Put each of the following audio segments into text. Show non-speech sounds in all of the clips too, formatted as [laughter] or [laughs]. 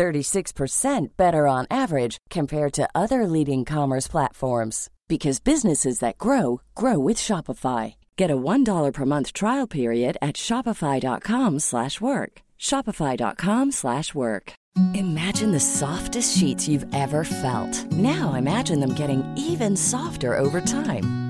36% better on average compared to other leading commerce platforms because businesses that grow grow with Shopify. Get a $1 per month trial period at shopify.com/work. shopify.com/work. Imagine the softest sheets you've ever felt. Now imagine them getting even softer over time.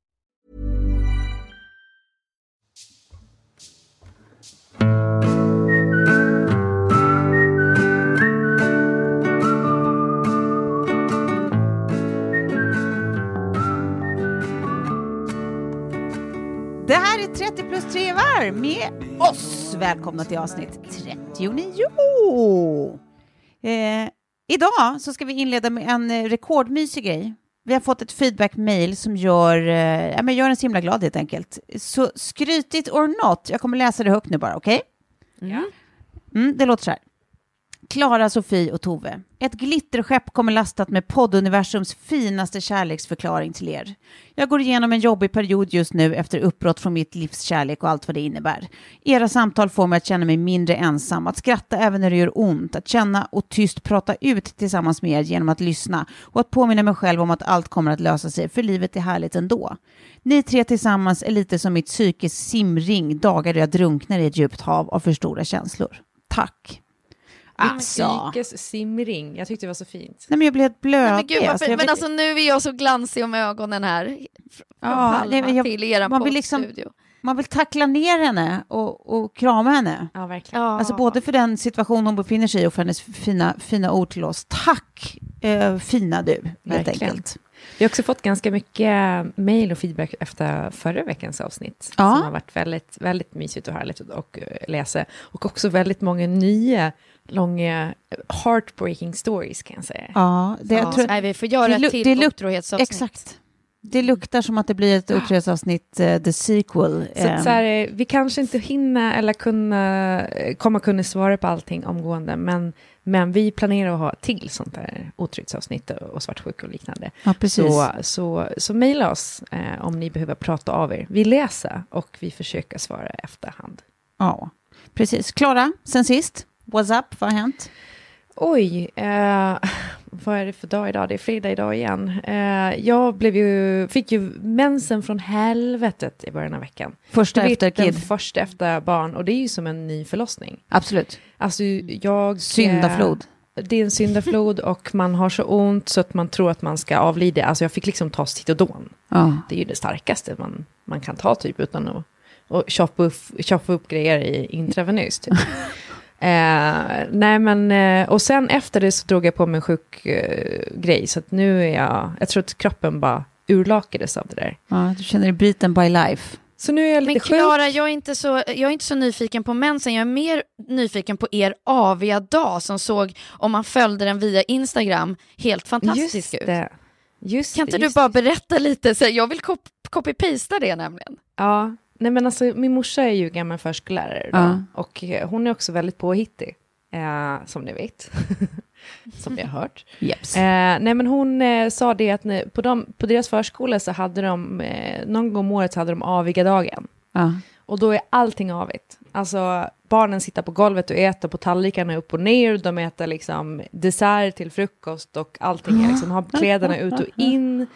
3 varv med oss. Välkomna till avsnitt 39. Eh, idag så ska vi inleda med en eh, rekordmysig grej. Vi har fått ett feedback-mail som gör, eh, men gör en så himla glad helt enkelt. Så skrytigt or not, jag kommer läsa det högt nu bara, okej? Ja. Mm, det låter så här. Klara, Sofie och Tove. Ett glitterskepp kommer lastat med podduniversums finaste kärleksförklaring till er. Jag går igenom en jobbig period just nu efter uppbrott från mitt livs kärlek och allt vad det innebär. Era samtal får mig att känna mig mindre ensam, att skratta även när det gör ont, att känna och tyst prata ut tillsammans med er genom att lyssna och att påminna mig själv om att allt kommer att lösa sig, för livet är härligt ändå. Ni tre tillsammans är lite som mitt psykes simring, dagar då jag drunknar i ett djupt hav av för stora känslor. Tack. Alltså. Simring. Jag tyckte det var så fint. Nej men jag blev helt. Nej, men gud, varför, alltså, jag men vet- alltså nu är jag så glansig om ögonen här. Från Ja, Palma nej, jag- till er man vill liksom-. Man vill tackla ner henne och, och krama henne. Ja, verkligen. Ja. Alltså både för den situation hon befinner sig i och för hennes fina, fina ord till oss. Tack eh, fina du, helt Verkligen. enkelt. Vi har också fått ganska mycket mail och feedback efter förra veckans avsnitt. Ja. Som har varit väldigt, väldigt mysigt och härligt att och, eh, läsa. Och också väldigt många nya, långa, heartbreaking stories kan jag säga. Ja, det, jag Ja, tror, nej, vi får göra det till det otrohetsavsnitt. exakt. Det luktar som att det blir ett otrohetsavsnitt, uh, the sequel. Så, eh, så här, eh, vi kanske inte hinner eller kunna, eh, kommer kunna svara på allting omgående, men, men vi planerar att ha till sånt där otrygghetsavsnitt och svartsjuka och liknande. ja, precis. Så, så, så mejla oss eh, om ni behöver prata av er. Vi läser och vi försöker svara efterhand. Ja, precis. Klara, sen sist. What's up? Vad har hänt? Oj, eh, [laughs] vad är det för dag idag? Det är fredag idag igen. Eh, jag blev ju, fick ju mensen från helvetet i början av veckan. Första efter kid. första efter barn och det är ju som en ny förlossning. Absolut. Alltså jag... Syndaflod. Eh, det är en syndaflod [laughs] och man har så ont så att man tror att man ska avlida. Alltså jag fick liksom ta Citodon. Ja. Det är ju det starkaste man, man kan ta typ utan att och choppa, upp, choppa upp grejer i intravenöst. Typ. [laughs] eh, nej men, eh, och sen efter det så drog jag på mig en sjuk eh, grej. Så att nu är jag, jag tror att kroppen bara urlakades av det där. ja, du känner dig beaten by life. Så nu är jag lite Men. Klara, jag, är inte så, jag är inte så nyfiken på mensen. Jag är mer nyfiken på er aviga dag som såg, om man följde den via Instagram, helt fantastisk Just ut. det. Just Kan inte du bara berätta lite? Så jag vill cop- copy-pasta det nämligen. Ja, nej men alltså min morsa är ju gammal förskollärare då, Ja. och eh, hon är också väldigt påhittig. eh, som ni vet, [laughs] som ni har hört. Jeps. Eh, nej men hon eh, sa det att ni, på, dem, på deras förskola så hade de, eh, någon gång om året så hade de aviga dagen. Ja. Och då är allting avigt. Alltså barnen sitter på golvet och äter på tallrikarna upp och ner. De äter liksom dessert till frukost och allting är [gasps] liksom, har kläderna ut och in.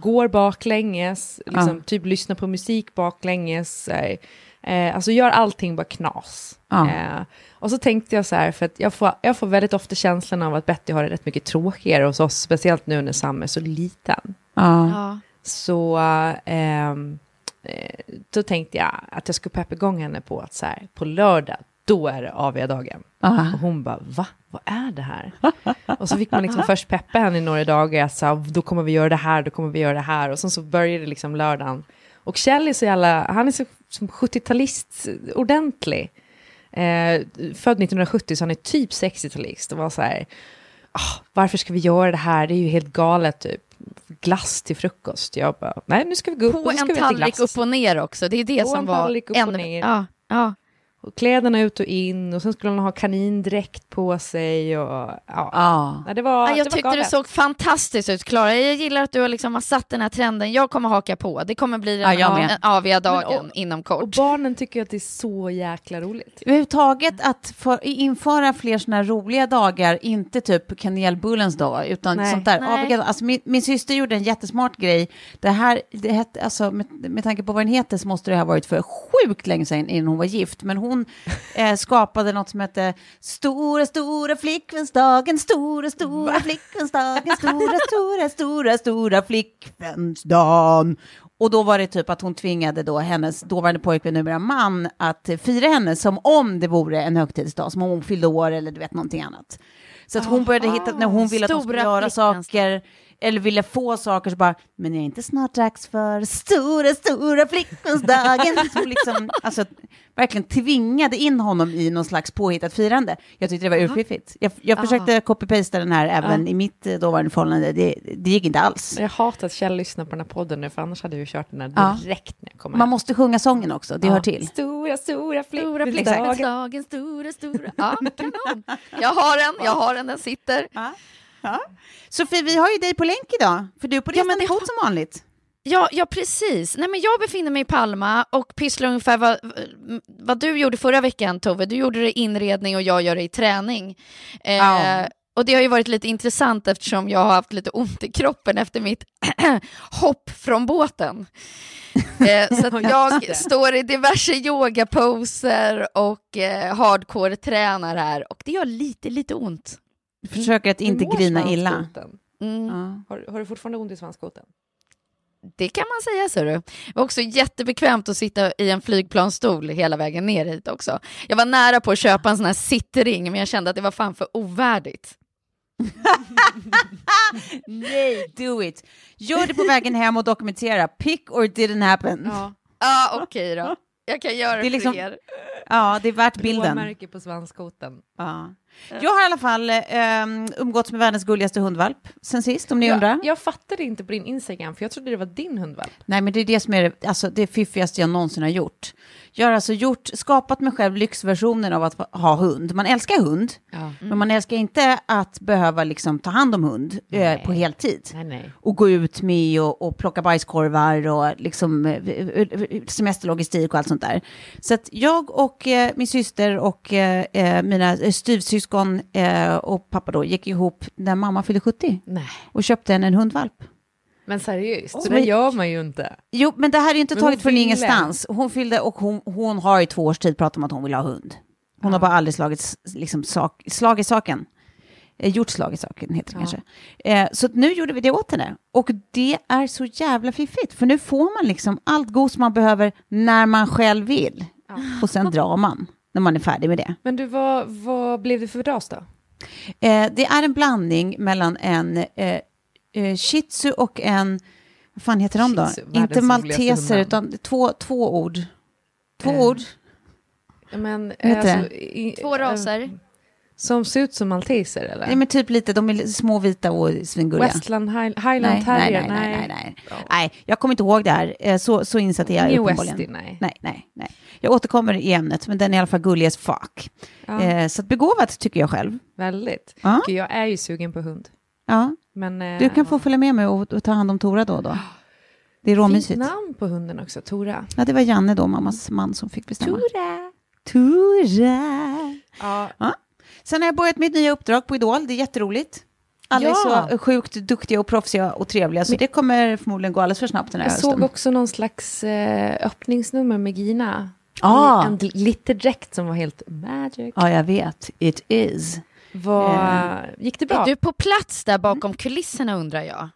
Går baklänges, liksom, Ja. typ lyssnar på musik baklänges. Eh, eh, alltså gör allting bara knas. Ja. Eh, och så tänkte jag så här, för att jag får, jag får väldigt ofta känslan av att Betty har det rätt mycket tråkigare hos oss, speciellt nu när Sam är så liten. Ja. Ja. Så ehm, eh, då tänkte jag att jag skulle peppa igång henne på att så här, på lördag, då är det AV-dagen. Och hon bara, va? Vad är det här? och så fick man liksom [laughs] först peppa henne i några dagar, så här, då kommer vi göra det här, då kommer vi göra det här. Och sen så började liksom lördagen. Och Kjell är så jävla, han är så som 70-talist ordentlig. Eh, född 1970 så han är typ 60-talist och var så här, "Ah, varför ska vi göra det här? Det är ju helt galet typ. Glass till frukost. Jag bara, nej nu ska vi gå upp och På en tallrik upp och ner också. Det är det På som en var... tallrik upp och ner. Ja, ja. Och kläderna ut och in och sen skulle hon ha kanindräkt på sig och ja. Ja. Nej, det var, Ja, det jag var tyckte det galet. såg fantastiskt ut, Klara. Jag gillar att du har liksom har satt den här trenden. Jag kommer haka på. Det kommer bli Ja, den den aviga dagen Men, och- inom Och kort. barnen tycker att det är så jäkla roligt. Överhuvudtaget att för, införa fler sådana här roliga dagar, inte typ kanelbullens dag, utan Nej. sånt där. Nej. Aviga, alltså min, min syster gjorde en jättesmart grej. Det här, det hette, alltså, med, med tanke på vad den heter så måste det ha varit för sjukt länge sedan innan hon var gift. Men hon eh, skapade något som hette Stora, stora flickvänsdagen, stora, stora flickvänsdagen, stora, stora, stora, stora flickvänsdagen. Och då var det typ att hon tvingade då hennes dåvarande pojkvän, numera man, att fira henne som om det vore en högtidsdag, som om hon fyllde år eller du vet någonting annat. Så att hon började hitta, när hon ville att hon skulle göra saker, eller ville få saker, så bara, men är det inte snart dags för stora, stora flickvänsdagen? [laughs] Liksom, alltså, verkligen tvingade in honom i någon slags påhittat firande. Jag tyckte det var urfiffigt. Jag, jag försökte copy-pasta den här även i mitt eh, dåvarande förhållande, det, det gick inte alls. Jag hatar att Kjell lyssnar på den här podden nu, för annars hade ju kört den här direkt när jag kom Man hem. måste sjunga sången också, det hör till. Stora, stora Stora flickvänsdagen, stora, stora. Ja, kanon. Jag har den, jag har den, den sitter. Sofie, vi har ju dig på länk idag, för du är på Ja, resande det fot som vanligt. Ja, ja, precis. Nej, men jag befinner mig i Palma och pysslar ungefär vad, vad du gjorde förra veckan, Tove. Du gjorde det i inredning och jag gör det i träning. Eh, Ja. Och det har ju varit lite intressant eftersom jag har haft lite ont i kroppen efter mitt [clears throat] hopp från båten. Eh, så [laughs] jag står i diverse yogaposer och eh, hardcore-tränar här och det gör lite, lite ont. Försöker att inte grina illa. Mm. Ja. Har, har du fortfarande ont i svanskotan? Det kan man säga, så du. Det var också jättebekvämt att sitta i en flygplansstol hela vägen ner hit också. Jag var nära på att köpa en sån här sittring, men jag kände att det var fan för ovärdigt. Nej, do it. Gör det på vägen hem och dokumentera. Pick or didn't happen. Ja, Ja, ah, okej då. Jag kan göra Det det, är liksom- för er. det är värt bilden. Blåmärke på svanskotan. Ja. Jag har i alla fall um, umgåtts med världens gulligaste hundvalp sen sist, om ni undrar. Jag, jag fattade inte på din Instagram, för jag trodde det var din hundvalp. Nej, men det är det som är det, alltså, det fiffigaste jag någonsin har gjort. Jag har alltså gjort, skapat mig själv lyxversionen av att ha hund. Man älskar hund, Ja. men man älskar inte att behöva liksom, ta hand om hund eh, på heltid. Nej, nej. och gå ut med och, och plocka bajskorvar och liksom eh, semesterlogistik och allt sånt där. Så att jag och eh, min syster och eh, eh, mina styvsyskon eh, och pappa då gick ihop när mamma fyllde 70 nej. och köpte henne en hundvalp. Men seriöst, så det gör man ju inte. Jo, men det här är inte Men taget från ingenstans. Hon fyllde och hon, hon har i två års tid pratat om att hon vill ha hund. Hon har bara aldrig slagit, liksom, sak, slag i saken. Eh, gjort slag i saken, heter det kanske. Eh, så nu gjorde vi det åt henne. Och det är så jävla fiffigt, för nu får man liksom allt gos man behöver när man själv vill. Och sen drar man när man är färdig med det. Men du, vad, vad blev det för ras då? Eh, det är en blandning mellan en eh, eh, shih tzu och en, vad fan heter de då? Inte malteser, utan två, två ord. Två Eh, ord. Men, alltså, i, Två raser. Som ser ut som malteser eller? Nej, men typ lite, de är små vita och svingulliga. Westland High, Highland nej, nej, Terrier? nej, nej, nej, nej. nej, jag kommer inte ihåg det här. Eh, Så, så insatt är jag New uppenbarligen. Westie, nej. nej, nej, nej. Jag återkommer i ämnet, men den är i alla fall gullig as fuck. Ja. Eh, så att begåvat tycker jag själv. Väldigt. Ja. Jag är ju sugen på hund. Ja, Men, eh, du kan få följa med mig och, och ta hand om Tora då och då. Det är Fint råmysigt. namn på hunden också, Tora. Ja, det var Janne då, mammas man, som fick bestämma. Tora. Tora. Ja, Sen har jag börjat mitt nya uppdrag på Idol, det är jätteroligt. Alla Ja. är så sjukt duktiga och proffsiga och trevliga, så det kommer förmodligen gå alldeles för snabbt den här jag såg hösten. också någon slags eh, öppningsnummer med Gina. Ah. En glitterdräkt som var helt magic. Ja, jag vet. It is. Vad, Eh. gick det bra? Är du på plats där bakom kulisserna undrar jag?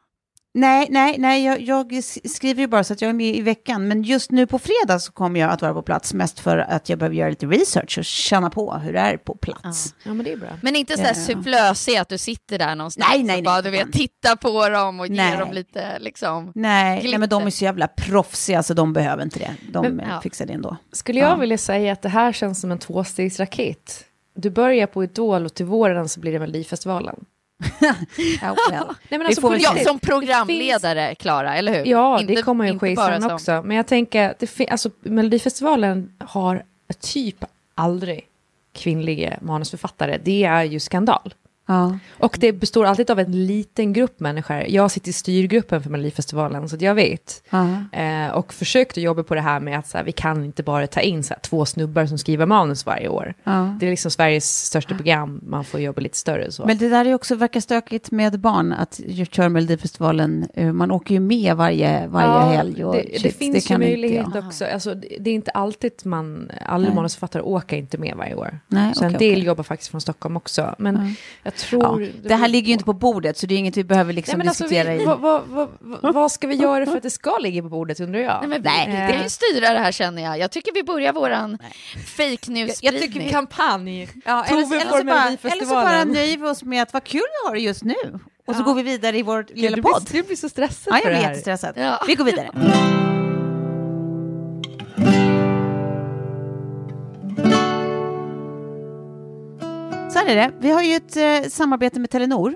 Nej, nej, nej, jag, jag skriver ju bara så att jag är med i veckan, men just nu på fredag så kommer jag att vara på plats, mest för att jag behöver göra lite research och känna på hur det är på plats. Ja, men det är bra. Men inte så här Ja. sufflösig att du sitter där någonstans Nej, nej, och bara nej, du vet, titta på dem och Nej. ge dem lite liksom... Nej, Glitter. nej, men de är så jävla proffsiga så de behöver inte det. De Men- eh, fixar det ändå. Skulle jag Ja. vilja säga att det här känns som en tvåstegsraket. Du börjar på Idol och till våren så blir det Melodifestivalen. Ja, [laughs] well. Nej, men alltså får Ja, som programledare, Klara, eller hur? Ja, Inte- det kommer ju ske sen som- också. Men jag tänker, att det fin- alltså, Melodifestivalen har typ aldrig kvinnliga manusförfattare. Det är ju skandal. Ja. Och det består alltid av en liten grupp människor. Jag sitter i styrgruppen för Melodifestivalen, så jag vet. Ja. Eh, och försökte jobba på det här med att så här, vi kan inte bara ta in så här, två snubbar som skriver manus varje år. Ja. Det är liksom Sveriges största program, man får jobba lite större så. Men det där är ju också verkar stökigt med barn, att ju- köra Melodifestivalen. eh, Man åker ju med varje, varje Ja, helg. Och det, det finns ju kan inte möjlighet jag. också. Alltså, det, det är inte alltid man, alla Nej. manusförfattare åker inte med varje år. Nej, så en okej, del okej. jobbar faktiskt från Stockholm också. Men Ja. Jag tror... Ja, det här ligger ju inte på bordet, så det är inget vi behöver liksom Nej, men alltså, diskutera vi, i. vad, vad, vad, vad- ska vi göra för att det ska ligga på bordet undrar jag? Nej, men vi, Nej. det kan ju styra det här känner jag. Jag tycker vi börjar våran fake Jag news-spridning. tycker kampanj. Ja, eller, eller, så bara, eller så bara nöjer vi oss med att vad kul vi har det just nu. Och så Ja. går vi vidare i vår lilla podd. du blir så stressad Ja, för jag det blir här. jättestressad. Ja. Vi går vidare. Här är det. Vi har ju ett eh, samarbete med Telenor.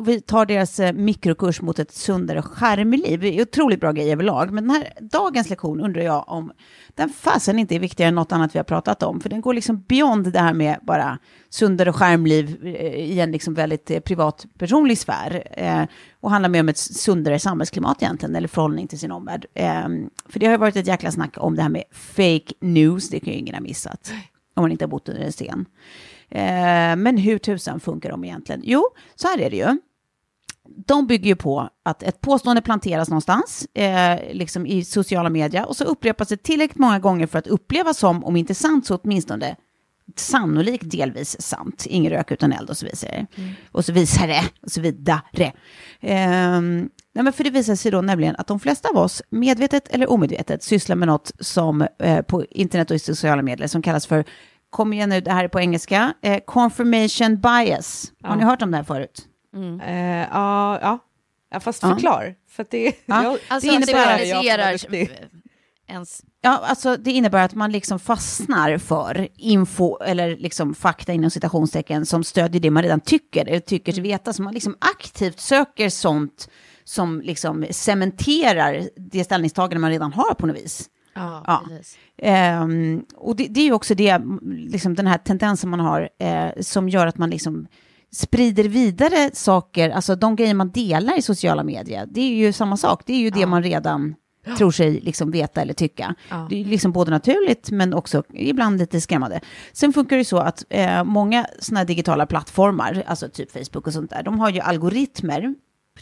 Vi tar deras eh, mikrokurs mot ett sundare skärmliv. Det är otroligt bra grejer överlag. Men den här dagens lektion undrar jag om den fasen inte är viktigare än något annat vi har pratat om. För den går liksom beyond det här med bara sundare skärmliv eh, i en liksom väldigt eh, privat personlig sfär. Eh, och handlar mer om ett sundare samhällsklimat egentligen, eller förhållning till sin omvärld. Eh, för det har ju varit ett jäkla snack om det här med fake news, det kan ju ingen ha missat. Om man inte har bott under en sten. Eh, men hur tusan funkar de egentligen? Jo, så här är det ju. De bygger ju på att ett påstående planteras någonstans, eh, liksom i sociala medier, och så upprepas det tillräckligt många gånger för att upplevas som, om inte sant, så åtminstone sannolikt delvis sant. Ingen rök utan eld och så vidare. Och så vidare. Och så vidare. Ehm, nej, men för det visar sig då nämligen att de flesta av oss, medvetet eller omedvetet, sysslar med något som eh, på internet och i sociala medier som kallas för, kom igen nu, det här är på engelska, eh, confirmation bias. Har Ja. ni hört om det här förut? Eh, ja, ja. ja, fast förklar. För att det, Ja. [laughs] jag, Alltså Det att det innebär- vara [laughs] ens... Ja, alltså det innebär att man liksom fastnar för info eller liksom fakta inom citationstecken som stödjer det man redan tycker eller tycker sig veta. Så man liksom aktivt söker sånt som liksom cementerar det ställningstagande man redan har på något vis. Ja, Ja. Ehm, och det, det är ju också det, liksom den här tendensen man har eh, som gör att man liksom sprider vidare saker, alltså de grejer man delar i sociala medier, det är ju samma sak, det är ju det man redan tror sig liksom veta eller tycka. Ja. Det är liksom både naturligt men också ibland lite skrämmande. Sen funkar det så att eh, många sådana digitala plattformar, alltså typ Facebook och sånt där, de har ju algoritmer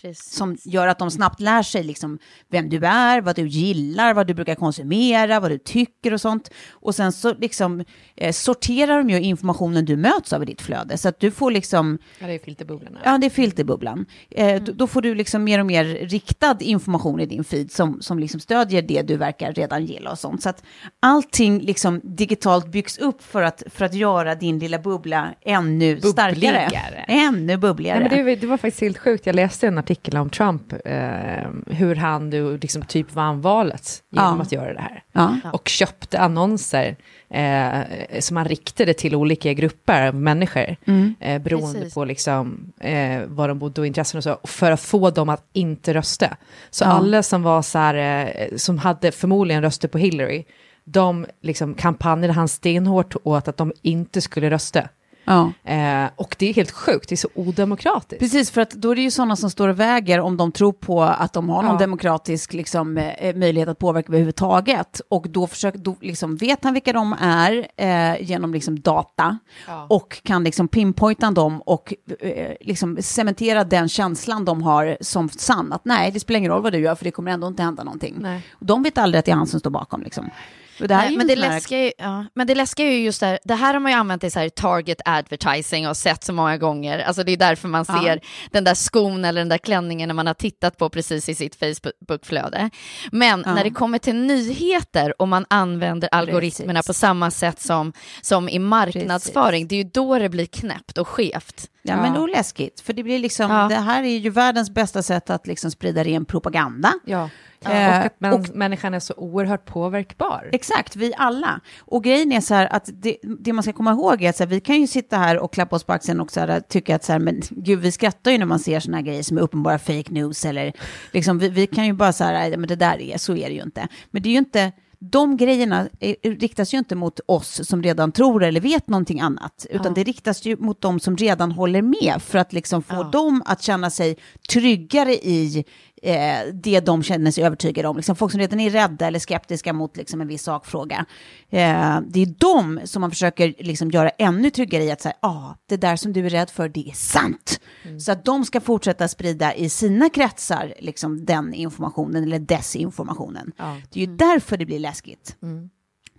precis. som gör att de snabbt lär sig liksom vem du är, vad du gillar, vad du brukar konsumera, vad du tycker och sånt. Och sen så liksom eh, sorterar de ju informationen du möts av i ditt flöde. Så att du får liksom, ja, det är filterbubblorna. ja det är filterbubblan. Eh, då, då får du liksom mer och mer riktad information i din feed som, som liksom stödjer det du verkar redan gilla och sånt. Så att allting liksom digitalt byggs upp för att, för att göra din lilla bubbla ännu starkare. Bubbligare. Ännu bubbligare. Nej, men det, det var faktiskt helt sjukt. Jag läste en artikel om Trump, eh, hur han du, liksom typ vann valet genom Ja. att göra det här. Ja. Och köpte annonser eh, som han riktade till olika grupper av människor, Mm. eh, beroende Precis. på liksom, eh, vad de bodde och intressen och så, för att få dem att inte rösta. Så Ja. alla som var så här, eh, som hade förmodligen röster på Hillary, de liksom kampanjade han stenhårt åt att de inte skulle rösta. Ja. Eh, och det är helt sjukt, det är så odemokratiskt. Precis, för att då är det ju sådana som står och väger om de tror på att de har någon Ja. demokratisk liksom, eh, möjlighet att påverka överhuvudtaget. Och då, försöker, då liksom, vet han vilka de är eh, genom liksom, data Ja. och kan liksom, pinpointa dem och eh, liksom, cementera den känslan de har som sann. Att nej, det spelar ingen roll vad du gör för det kommer ändå inte hända någonting. Nej. Och de vet aldrig att det är han som står bakom. Liksom. Det Nej, men, en det läskiga är, ju- ja, men det läskiga är ju just det här, det här har man ju använt i så här target advertising och sett så många gånger. Alltså det är därför man Ja. ser den där skon eller den där klänningen när man har tittat på precis i sitt Facebookflöde. Men Ja. när det kommer till nyheter och man använder algoritmerna Precis. på samma sätt som, som i marknadsföring, det är ju då det blir knäppt och skevt. Ja, men Ja. oläskigt. För det blir liksom, Ja. det här är ju världens bästa sätt att liksom sprida ren propaganda. Ja. Eh, och att män, och- människan är så oerhört påverkbar. Exakt, vi alla. Och grejen är så här att det, det man ska komma ihåg är att så här, vi kan ju sitta här och klappa oss på axeln och så här, tycka att så här, men gud, vi skrattar ju när man ser sådana här grejer som är uppenbara fake news eller liksom, vi, vi kan ju bara så här, "Nej, men det där är, så är det ju inte. Men det är ju inte, de grejerna riktas ju inte mot oss som redan tror eller vet någonting annat, utan Ja. det riktas ju mot de som redan håller med för att liksom få Ja. dem att känna sig tryggare i eh, det de känner sig övertygade om. Liksom folk som redan är rädda eller skeptiska mot liksom, en viss sakfråga. Eh, det är de som man försöker liksom, göra ännu tryggare i att säga, ah, det där som du är rädd för, det är sant. Så att de ska fortsätta sprida i sina kretsar liksom, den informationen eller desinformationen. Ja. Det är ju därför det blir läskigt,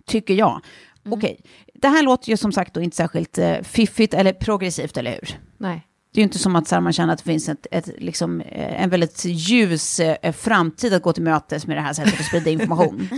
tycker jag. Okej, det här låter ju som sagt då inte särskilt eh, fiffigt eller progressivt, eller hur? Nej. Det är ju inte som att här, man känner att det finns ett, ett, liksom, eh, en väldigt ljus eh, framtid att gå till mötes med det här sättet att sprida information.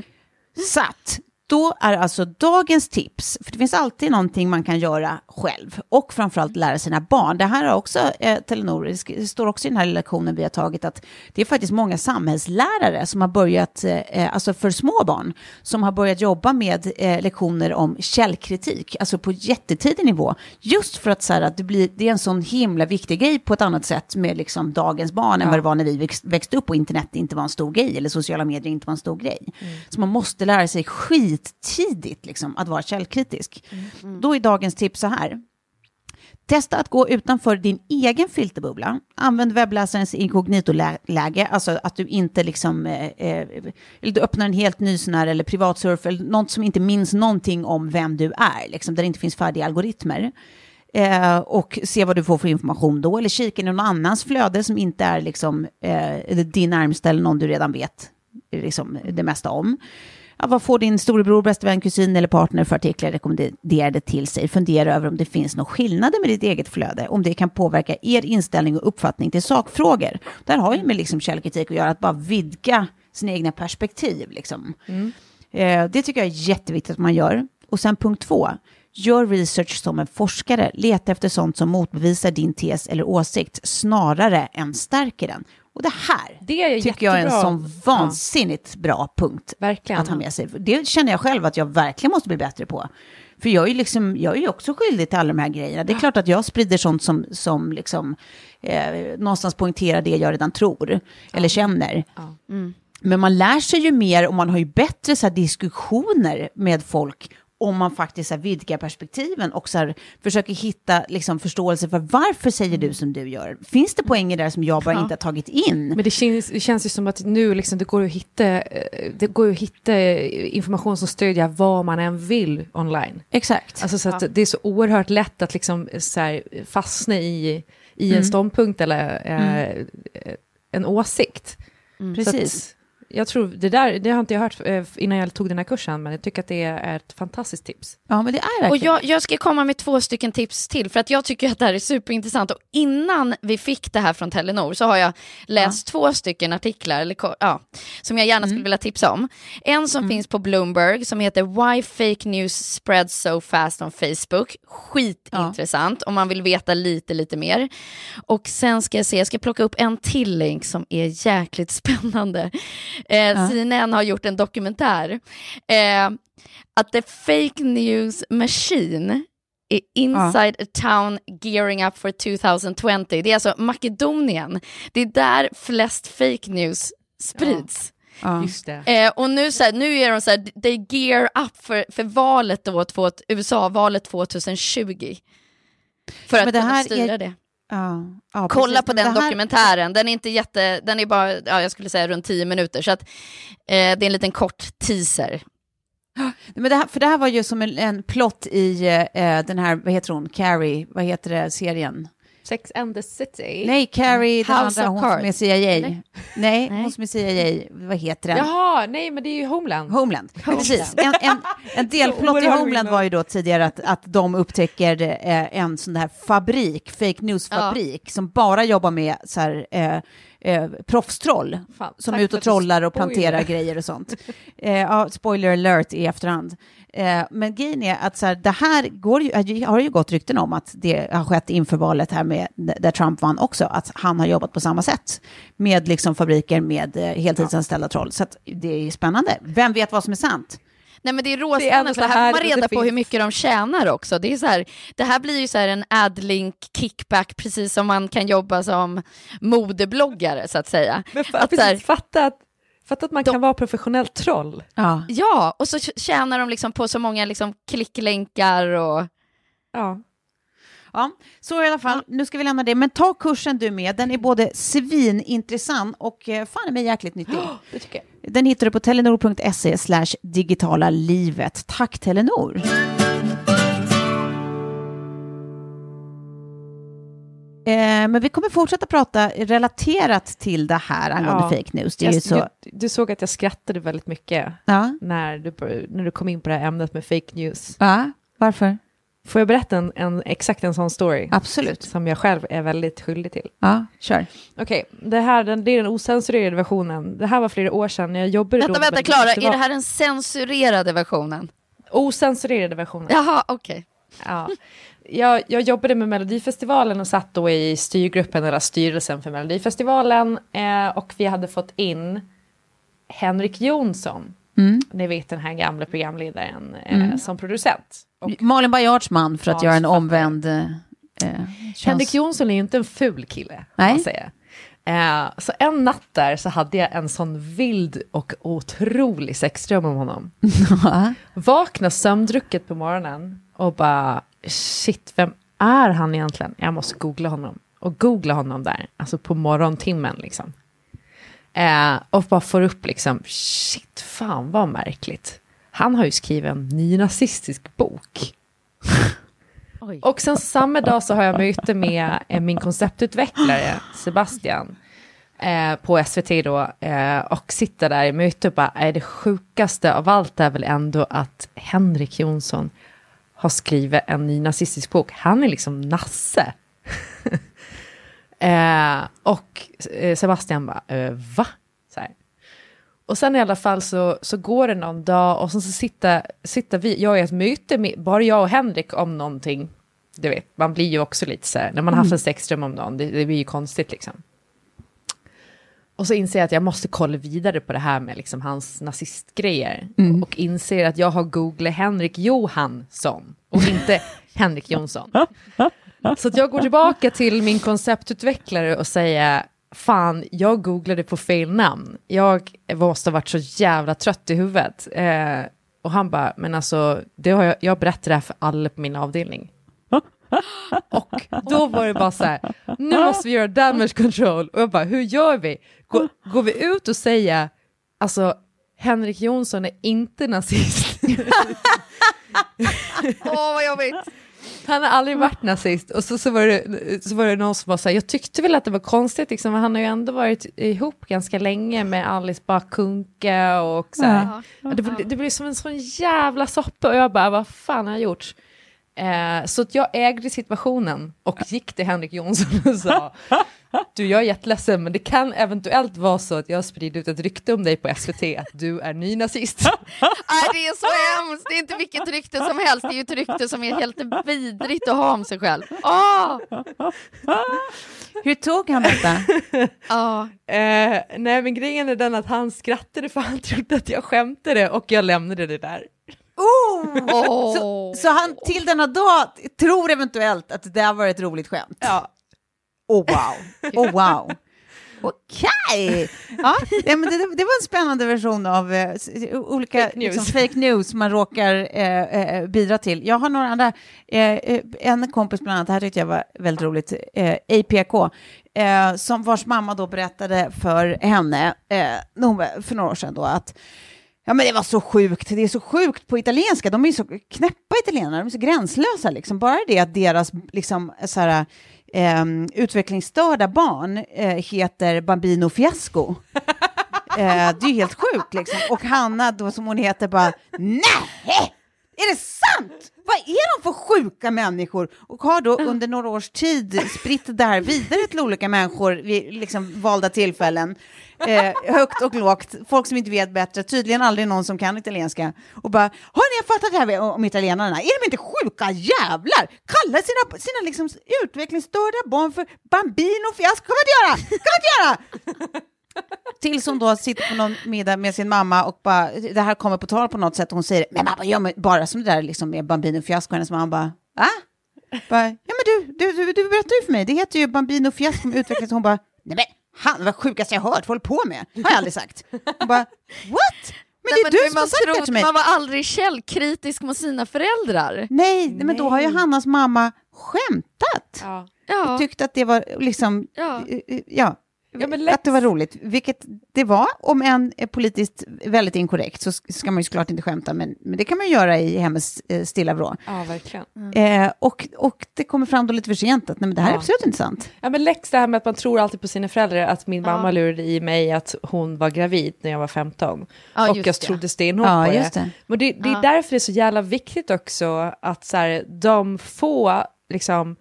[laughs] Så att, då är alltså dagens tips, för det finns alltid någonting man kan göra själv och framförallt lära sina barn. Det här har också eh, Telenor, det står också i den här lektionen vi har tagit att det är faktiskt många samhällslärare som har börjat, eh, alltså för små barn, som har börjat jobba med eh, lektioner om källkritik, alltså på jättetidig nivå. Just för att, så här, att det, blir, det är en sån himla viktig grej på ett annat sätt med liksom dagens barn än Ja. vad det var när vi växt, växte upp och internet inte var en stor grej eller sociala medier inte var en stor grej. Så man måste lära sig skittidigt liksom, att vara källkritisk. Då är dagens tips så här. Testa att gå utanför din egen filterbubbla. Använd webbläsarens inkognito-läge, alltså att du inte liksom, eh, eh, eller du öppnar en helt ny sån här, eller privatsurf, eller något som inte minns någonting om vem du är, liksom, där det inte finns färdiga algoritmer. Eh, och se vad du får för information då, eller kika i någon annans flöde som inte är liksom, eh, din närmsta eller någon du redan vet liksom, det mesta om. Ja, vad får din storebror, bästa vän, kusin eller partner för artiklar rekommenderade till sig? Fundera över om det finns några skillnader med ditt eget flöde, om det kan påverka er inställning och uppfattning till sakfrågor. Där har ju med liksom källkritik att göra, att bara vidga sina egna perspektiv. Liksom. Eh, det tycker jag är jätteviktigt att man gör. Och sen punkt två, gör research som en forskare. Leta efter sånt som motbevisar din tes eller åsikt snarare än stärker den. Och det här Det tycker jag är en jättebra. sån vansinnigt bra punkt Verkligen. att ha med sig. Det känner jag själv att jag verkligen måste bli bättre på. För jag är ju liksom, jag är ju också skyldig till alla de här grejerna. Det är klart att jag sprider sånt som, som liksom, eh, någonstans poängterar det jag redan tror eller känner. Men man lär sig ju mer och man har ju bättre så diskussioner med folk om man faktiskt så här, vidgar perspektiven och så här, försöker hitta liksom, förståelse för varför säger du som du gör. Finns det poänger där som jag bara Ja. inte har tagit in? Men det känns, det känns ju som att nu liksom det går att hitta, eh, det går att hitta information som stödjer vad man än vill online. Exakt. Alltså så att det är så oerhört lätt att liksom så här, fastna i, i en ståndpunkt eller eh, en åsikt. Så Precis. att, jag tror, det där, det har inte jag hört eh, innan jag tog den här kursen, men jag tycker att det är ett fantastiskt tips. Ja, men det är Och verkligen. jag, jag ska komma med två stycken tips till, för att jag tycker att det här är superintressant. Och innan vi fick det här från Telenor så har jag läst två stycken artiklar eller, ja, som jag gärna skulle vilja tipsa om. En som finns på Bloomberg som heter Why Fake News Spreads So Fast on Facebook. Skitintressant om man vill veta lite, lite mer. Och sen ska jag se, jag ska plocka upp en till länk som är jäkligt [laughs] spännande. Eh, CNN har gjort en dokumentär. Eh, att the fake news machine är inside a town gearing up for 2020. Det är alltså Makedonien. Det är där flest fake news sprids. ja. Just det. Eh, och nu, så här, nu är de så här, they gear up för, för valet då, USA-valet 2020. För att Men det kunna här styra är- det. Ja, ja, Kolla precis. på den här- dokumentären, den är inte jätte, den är bara, ja, jag skulle säga runt 10 minuter, så att eh, det är en liten kort teaser. [gasps] Men det här, för det här var ju som en, en plott i eh, den här, vad heter hon, Carrie, vad heter det, serien? Sex and the City. Nej, Carrie, den House andra, of hon som Cards. är CIA. Nej, Nej. hon som är CIA, vad heter den? Jaha, nej men det är ju Homeland. Homeland. Precis. En, en, en delplott i Homeland var ju då tidigare att, att de upptäcker eh, en sån här fabrik, fake news-fabrik, som bara jobbar med så här, eh, eh, proffstroll, Fan, som är ute och trollar och planterar grejer och sånt. Eh, ja, spoiler alert i efterhand. Eh, men grejen är att så här, det här går ju, har ju gått rykten om att det har skett inför valet här med, där Trump vann också, att han har jobbat på samma sätt med liksom fabriker med eh, heltidsanställda troll. Så att det är spännande. Vem vet vad som är sant? Nej men det är råspännande, för här här får man reda på finns. hur mycket de tjänar också. Det, är så här, det här blir ju så här en adlink kickback, precis som man kan jobba som modebloggare så att säga. Men fa- Att så här- precis, fatta, att, fatta att man kan vara professionellt troll. Ja. Ja, och så tjänar de liksom på så många liksom klicklänkar och... Ja. Ja, så i alla fall, nu ska vi lämna det. Men ta kursen du med, den är både svinintressant och eh, fan i mig jäkligt nyttig. [gasps] Det tycker jag. Den hittar du på telenor.se slash digitala livet. Tack Telenor! Eh, men vi kommer fortsätta prata relaterat till det här angående Ja. fake news. Det är ju Jag, så... du, du såg att jag skrattade väldigt mycket Ja, när du, när du kom in på det här ämnet med fake news. ja, varför? Får jag berätta en, en, exakt en sån story? Absolut. Som jag själv är väldigt skyldig till. Ja, kör. Okej, det här den, det är den osensurerade versionen. Det här var flera år sedan när jag jobbade Vänta, då vänta, Klara, är det här den censurerade versionen? Osensurerade versionen. Jaha, okej. Ja. Jag, jag jobbade med Melodifestivalen och satt då i styrgruppen eller styrelsen för Melodifestivalen eh, och vi hade fått in Henrik Jonsson, Mm. ni vet den här gamla programledaren, eh, som producent. Och Malin Baryards man för att göra en omvänd... Eh, eh, Henrik Jonsson är ju inte en ful kille, Nej. man säga. Eh, så en natt där så hade jag en sån vild och otrolig sexdröm om honom. [laughs] Ja. Vaknar sömndrucket på morgonen och bara shit, vem är han egentligen? Jag måste googla honom. Och googla honom där, alltså på morgontimmen liksom. Eh, och bara får upp liksom, shit, fan vad märkligt. Han har ju skrivit en nynazistisk bok. [laughs] Och sen samma dag så har jag möte med eh, min konceptutvecklare Sebastian eh, på SVT då eh, och sitter där i möte och bara, är det sjukaste av allt är väl ändå att Henrik Jonsson har skrivit en ny nazistisk bok. Han är liksom nasse. [laughs] eh, och eh, Sebastian bara, eh, va? Så här. Och sen i alla fall så, så går det någon dag och sen så sitter, sitter vi, jag är ett möte med, bara jag och Henrik om någonting. Du vet, man blir ju också lite så här, när man har haft en sexdröm om någon, det, det blir ju konstigt liksom. Och så inser jag att jag måste kolla vidare på det här med liksom hans nazistgrejer. Och inser att jag har googlat Henrik Johansson och inte [laughs] Henrik Jonsson. Så att jag går tillbaka till min konceptutvecklare och säger fan, jag googlade på fel namn. Jag måste ha varit så jävla trött i huvudet. Eh, och han bara, men alltså, det har jag, jag berättat det här för alla på min avdelning. Och då var det bara så här, nu måste vi göra damage control. Och jag bara, hur gör vi? Går, går vi ut och säger, alltså, Henrik Jonsson är inte nazist. [laughs] Åh, vad jobbigt. Han har aldrig varit nazist. Och så, så, var det, så var det någon som var så här, jag tyckte väl att det var konstigt, liksom, han har ju ändå varit ihop ganska länge med Alice Bakunke och så här. Ja. Det, blir- det blir som en sån jävla soppa och jag bara, vad fan har jag gjort? Eh, så att jag ägde situationen och gick till Henrik Jonsson och sa, [laughs] du jag är jätteledsen men det kan eventuellt vara så att jag sprider ut ett rykte om dig på SVT att du är nynazist. [laughs] Nej, det är så hemskt. Det är inte vilket rykte som helst. Det är ju ett rykte som är helt vidrigt att ha om sig själv. Åh! [laughs] Hur tog han detta? Ja. Eh, nej men grejen är den att han skrattade för han trodde att jag skämtade och jag lämnade det där. Åh. Så, så han till denna dag tror eventuellt att det där var ett roligt skämt? Ja. Oh wow, oh wow. Okej! Ja, ja, men det, det var en spännande version av eh, olika Fake news. Liksom, fake news man råkar eh, eh, bidra till. Jag har några andra, eh, eh, en kompis bland annat, det här tyckte jag var väldigt roligt, eh, APK, som vars mamma då berättade för henne för några år sedan då att Ja men det var så sjukt, det är så sjukt på italienska, de är så knäppa italienare, de är så gränslösa liksom. Bara det att deras liksom så här, eh, utvecklingsstörda barn eh, heter Bambino Fiasco. eh, det är ju helt sjukt liksom. Och Hanna då som hon heter bara, nej! Är det sant? Vad är de för sjuka människor? Och har då under några års tid spritt det här vidare till olika människor vid liksom valda tillfällen. Eh, högt och lågt, folk som inte vet bättre, tydligen aldrig någon som kan italienska. Och bara, har ni fattat det här om italienarna? Är de inte sjuka jävlar? Kallar sina, sina liksom utvecklingsstörda barn för bambino fiasco? kan man inte göra! kan man inte göra! Tills hon då sitter på någon middag med sin mamma och bara, det här kommer på tal på något sätt och hon säger, men mamma, gör mig bara som det där liksom med Bambino Fiasco. Hennes mamma bara, va? Bara, ja men du, du, du, du berättade ju för mig, det heter ju Bambino Fiasco med utvecklings... Hon bara, nej men han var sjukaste jag hört, håller på med? Har jag aldrig sagt. Hon bara, what? Men det är Nej, du som har sagt det till mig. Man var aldrig källkritisk mot sina föräldrar. Nej, men då har ju Hannas mamma skämtat. Ja. Ja. Tyckte att det var liksom, Ja. ja, Ja, men att det var roligt, vilket det var, om än är politiskt väldigt inkorrekt så ska man ju såklart inte skämta, men, men det kan man göra i hemmets eh, stilla vrå. ja, verkligen. Eh, och, och det kommer fram då lite för sent att nej, men det här är Ja. absolut inte sant. Ja, men läx det här med att man tror alltid på sina föräldrar, att min Ja. mamma lurade i mig att hon var gravid när jag var 15. Ja, och jag det. trodde stenhårt Ja, på just det. det. Men det, det är därför det är så jävla viktigt också att så här, de få liksom,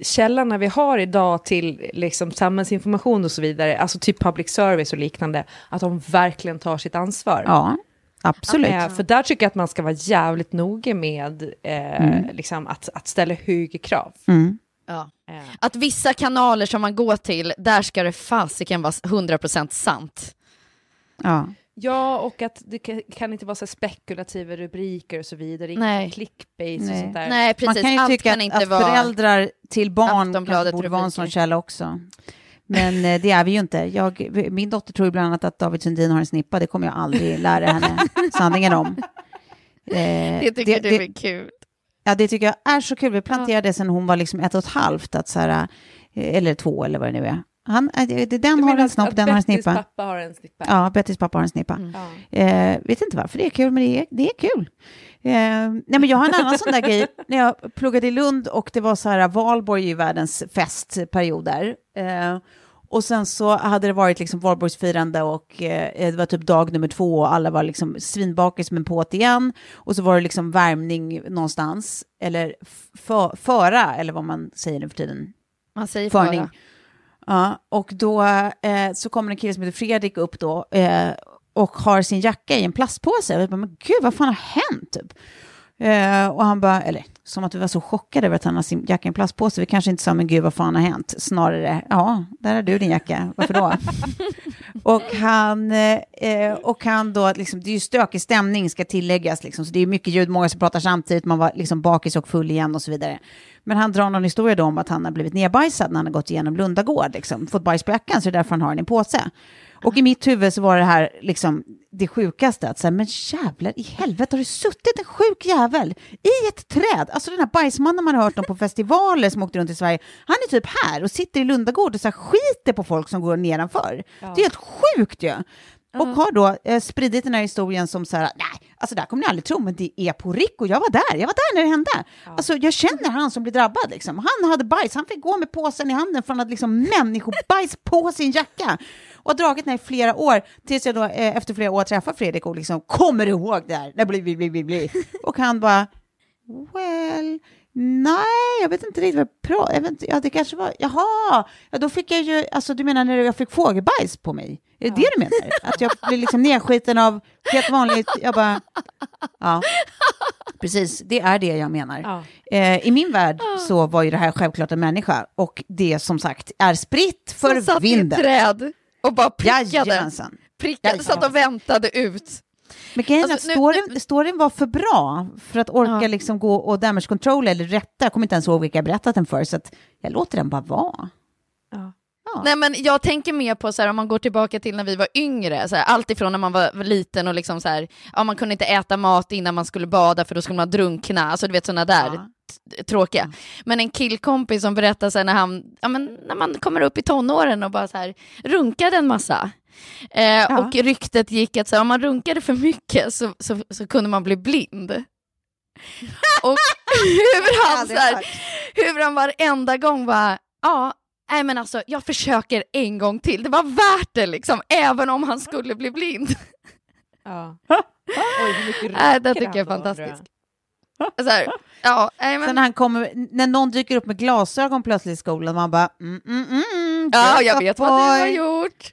källorna vi har idag till liksom, samhällsinformation och så vidare, alltså typ public service och liknande, att de verkligen tar sitt ansvar. Ja, absolut. Eh, för där tycker jag att man ska vara jävligt noga med eh, liksom, att, att ställa högre krav. Mm. Ja. Eh, Att vissa kanaler som man går till, där ska det fasiken vara 100% sant. Ja. Ja, och att det kan, inte vara så spekulativa rubriker och så vidare, inte clickbait och Nej. sånt där. Nej, precis. Man kan ju Allt tycka kan att, att föräldrar till barn kanske borde vara en sån källa också. Men eh, det är vi ju inte. Jag, min dotter tror ju bland annat att David Sundin har en snippa. Det kommer jag aldrig lära henne sanningen om. Eh, [laughs] Det tycker det- du är kul. Ja, det tycker jag är så kul. Vi planterade det sen hon var liksom ett och ett halvt, att så här, eh, eller två eller vad det nu är. Han, eh, den har en snopp, den har en Bettys snippa. pappa har en snippa? Ja, Bettys pappa har en snippa. Mm. Eh, vet inte varför det är kul, men det är, det är kul. Eh, nej, men jag har en annan sån där grej. [laughs] När jag pluggade i Lund och det var så här, Valborg ju världens festperiod där. Eh, och sen så hade det varit liksom valborgsfirande och eh, det var typ dag nummer två och alla var liksom svinbakis med påt igen. Och så var det liksom värmning någonstans, eller föra, eller vad man säger nu för tiden. Man säger Förning. Ja, och då eh, så kommer en kille som heter Fredrik upp då eh, och har sin jacka i en plastpåse. Jag bara, men gud, vad fan har hänt? Typ. Eh, och han bara, eller som att vi var så chockade över att han har sin jacka i en plastpåse. Vi kanske inte sa, men gud, vad fan har hänt? Snarare, ja, där har du din jacka, varför då? [laughs] och, han, eh, och han då, liksom, det är ju stökig stämning ska tilläggas, liksom, så det är mycket ljud, många som pratar samtidigt, man var liksom bakis och full igen och så vidare. Men han drar någon historia då om att han har blivit nedbajsad när han har gått igenom Lundagård, liksom, fått bajs på jackan, så det är därför han har den i en påse. Och i mitt huvud så var det här liksom det sjukaste, att säga, men jävlar i helvete har det suttit en sjuk jävel i ett träd? Alltså den här bajsmannen man har hört om på festivaler som åkte runt i Sverige, han är typ här och sitter i Lundagård och så här skiter på folk som går nedanför. Det är helt sjukt ju. Och har då eh, spridit den här historien som så här, nej, alltså det här kommer ni aldrig tro, men det är på Rico, jag var där, jag var där när det hände. Alltså jag känner han som blir drabbad liksom. Han hade bajs, han fick gå med påsen i handen från att liksom människobajs på sin jacka. Och har dragit den i flera år, tills jag då eh, efter flera år träffar Fredrik och liksom kommer ihåg det här. Och han bara, well, Nej, jag vet inte riktigt vad jag inte, Ja, det kanske var... Jaha, ja, då fick jag ju... Alltså, du menar när jag fick fågelbajs på mig? Är det det du menar? Att jag blev liksom nedskiten av helt vanligt... Jag bara... Ja, precis. Det är det jag menar. Ja. Eh, I min värld så var ju det här självklart en människa och det som sagt är spritt för Som satt i ett vinden. träd och bara prickade. Jajamensan. prickade satt och väntade ut. Men grejen Alltså, att nu- storyn, storyn var för bra för att orka Ja. liksom gå och damage control eller rätta. Jag kommer inte ens ihåg vilka jag berättat den för, så att jag låter den bara vara. Ja. Ja. Nej, men jag tänker mer på så här, om man går tillbaka till när vi var yngre, så här, allt ifrån när man var liten och liksom så här, ja, man kunde inte äta mat innan man skulle bada för då skulle man drunkna, alltså du vet sådana där Ja. tråkiga. Men en killkompis som berättar så här, när, han, ja, men, när man kommer upp i tonåren och bara så här, runkade en massa. Eh, Och ryktet gick att så här, om man runkade för mycket så, så, så kunde man bli blind. och hur han, så här, hur han varenda gång bara, ja, nej men alltså jag försöker en gång till, det var värt det liksom, även om han skulle bli blind. Ja. [laughs] Oj, hur mycket Nej, det tycker jag är fantastiskt. Så här, ja, nej, men, Sen när, han kommer, när någon dyker upp med glasögon plötsligt i skolan, man bara mm, mm, mm, ja, jag vet vad du har boy. gjort.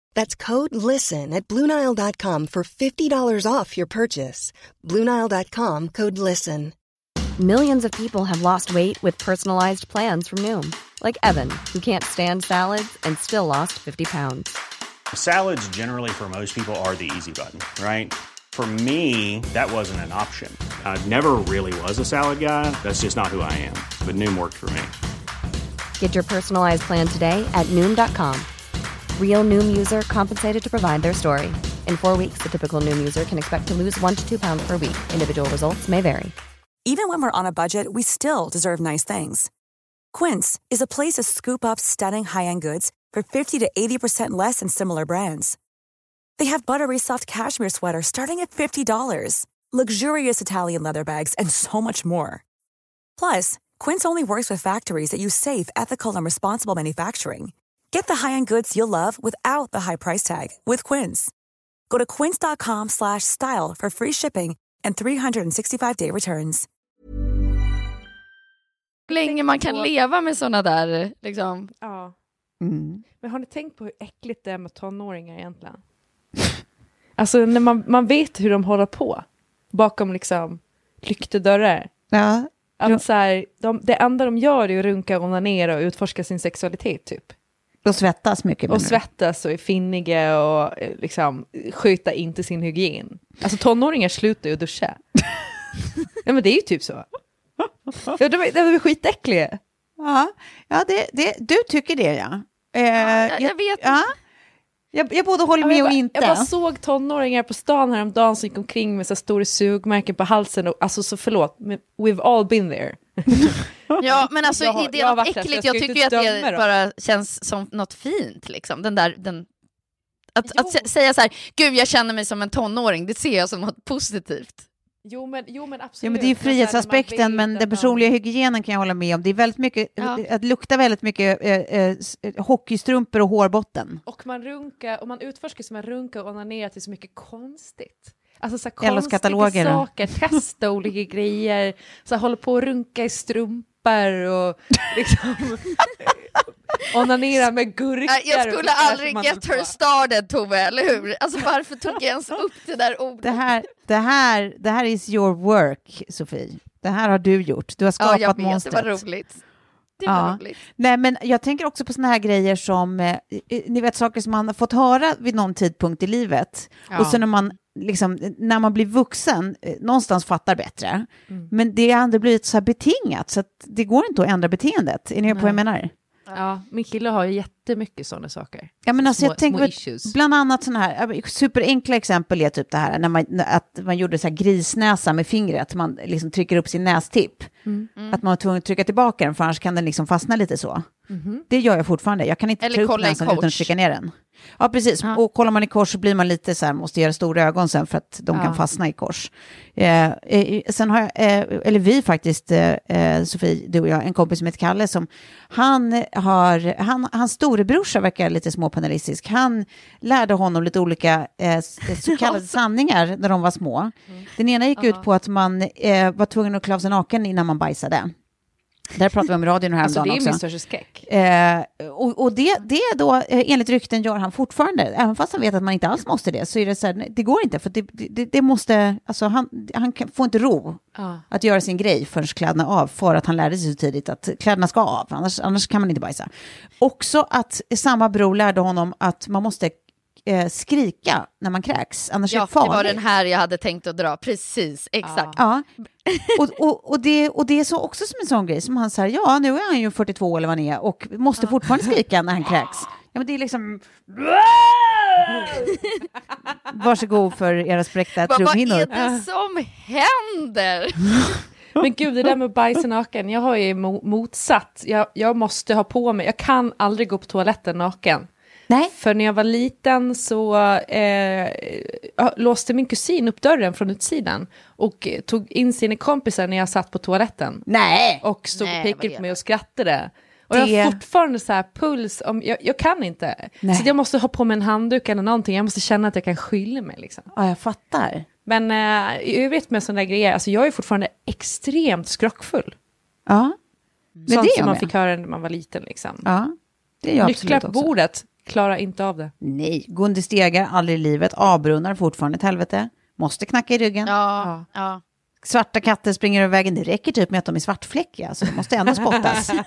That's code LISTEN at Bluenile.com for $50 off your purchase. Bluenile.com code LISTEN. Millions of people have lost weight with personalized plans from Noom, like Evan, who can't stand salads and still lost 50 pounds. Salads, generally, for most people, are the easy button, right? For me, that wasn't an option. I never really was a salad guy. That's just not who I am. But Noom worked for me. Get your personalized plan today at Noom.com. Real Noom user compensated to provide their story. In four weeks, the typical Noom user can expect to lose one to two pounds per week. Individual results may vary. Even when we're on a budget, we still deserve nice things. Quince is a place to scoop up stunning high-end goods for 50 to 80% less than similar brands. They have buttery soft cashmere sweaters starting at $50, luxurious Italian leather bags, and so much more. Plus, Quince only works with factories that use safe, ethical, and responsible manufacturing. Get the high-end goods you'll love without the high price tag with Quince. Go to quince.com slash style for free shipping and 365-day returns. länge man kan leva med sådana där, liksom. Ja. Mm. Men har ni tänkt på hur äckligt det är med tonåringar egentligen? [laughs] alltså när man, man vet hur de håller på bakom liksom lyckta dörrar. Ja, Att så här, de, det enda de gör är att runka, onanera och utforska sin sexualitet typ. Och svettas mycket. Och svettas och är finniga och eh, liksom sköta inte sin hygien. Alltså tonåringar slutar ju duscha. [laughs] ja men det är ju typ så. Ja, de, de är skitäckliga. Ja, ja det, det, du tycker det ja. Eh, jag- jag vet Ja. Jag, jag både håller Ja, med jag, och inte. jag bara såg tonåringar på stan häromdagen som gick omkring med så stora sugmärken på halsen. Och, alltså så förlåt, men we've all been there. [laughs] Ja, men alltså Jag har- är det jag äckligt? jag Jag tycker ju att det dem. bara känns som något fint, liksom. Den där, den... Att, Jo. att sä- säga så här, gud jag känner mig som en tonåring, det ser jag som något positivt. Jo men, jo, men absolut. Ja, men det är ju frihetsaspekten, men att den de- personliga hygienen kan jag hålla med om. Det är väldigt mycket, Ja. att lukta väldigt mycket eh, eh, eh, hockeystrumpor och hårbotten. Och man runkar, och man utforskar som man runkar och onanerar till så mycket konstigt. Alltså så här konstiga saker, testa olika grejer, så här, håller på att runka i strumpor och liksom [laughs] onanera med gurkor. Jag och skulle aldrig get håller her started Tove, eller hur? Alltså varför tog jag ens upp det där ordet? Det här, det, här, det här is your work, Sofie. Det här har du gjort. Du har ja, skapat jag vet, det monstret. var roligt. Det var Ja. roligt. Nej, men jag tänker också på såna här grejer som, eh, ni vet saker som man har fått höra vid någon tidpunkt i livet. Ja. Och så när man liksom, när man blir vuxen, eh, någonstans fattar bättre. Men det har aldrig blivit så här betingat, så att det går inte att ändra beteendet. Är ni med på vad jag menar? Ja, min kille har ju jättemycket sådana saker. Ja, men alltså, små, jag tänker issues. bland annat sådana här superenkla exempel är typ det här när man, att man gjorde så här grisnäsa med fingret, man liksom trycker upp sin nästipp. Mm. Att man var tvungen att trycka tillbaka den för annars kan den liksom fastna lite så. Mhm. Det gör jag fortfarande, jag kan inte Eller ta upp näsan utan att trycka ner den. Ja, precis. Ja. Och kollar man i kors så blir man lite så här, måste göra stora ögon sen för att de Ja. kan fastna i kors. Eh, eh, sen har jag, eh, eller vi faktiskt, eh, eh, Sofie, du och jag, en kompis som heter Kalle, som han har, han, hans storebrorsa verkar lite småpanalistisk. Han lärde honom lite olika eh, så [laughs] kallade sanningar när de var små. Den ena gick ut på att man eh, var tvungen att klä av sig naken innan man bajsade. Där pratade vi om i radion Alltså häromdagen det är också. skräck. Eh, och och det, det då, eh, enligt rykten, gör han fortfarande. Även fast han vet att man inte alls måste det, så är det så här, nej, det går inte. För det, det, det måste, alltså han, han kan, får inte ro Ja. att göra sin grej förrän kläderna är av, för att han lärde sig så tidigt att kläderna ska av, annars, annars kan man inte bajsa. Också att samma bror lärde honom att man måste eh, skrika när man kräks, annars är Ja, det farligt. det var den här jag hade tänkt att dra. Precis, exakt. Ja, och, och, och, det, och det är så också som en sån grej som han säger, ja nu är han ju 42 eller vad han är och måste fortfarande skrika när han kräks. Ja men det är liksom... [laughs] Varsågod för era spräckta Vad, vad är trumhinnor. det som händer? [laughs] Men gud, det där med bajsa naken, jag har ju mo- motsatt. Jag, jag måste ha på mig, jag kan aldrig gå på toaletten naken. Nej. För när jag var liten så eh, låste min kusin upp dörren från utsidan och tog in sina kompisar när jag satt på toaletten. Nej! Och stod Nej, och pekade på mig och skrattade. Och jag Det- har fortfarande så här puls, om, jag, jag kan inte. Nej. Så jag måste ha på mig en handduk eller någonting, jag måste känna att jag kan skylla mig. Liksom. Ja, jag fattar. Men eh, jag vet med sådana där grejer, alltså jag är fortfarande extremt skrockfull. Ja, men Sånt det är som jag man med. fick höra när man var liten. Liksom. Ja, det är jag Nycklar absolut på bordet, klarar inte av det. Nej, gå under stegar, aldrig i livet, avbrunnar fortfarande ett helvete, måste knacka i ryggen. Ja, ja. Svarta katter springer över vägen, det räcker typ med att de är svartfläckiga, så de måste ändå spottas. [laughs]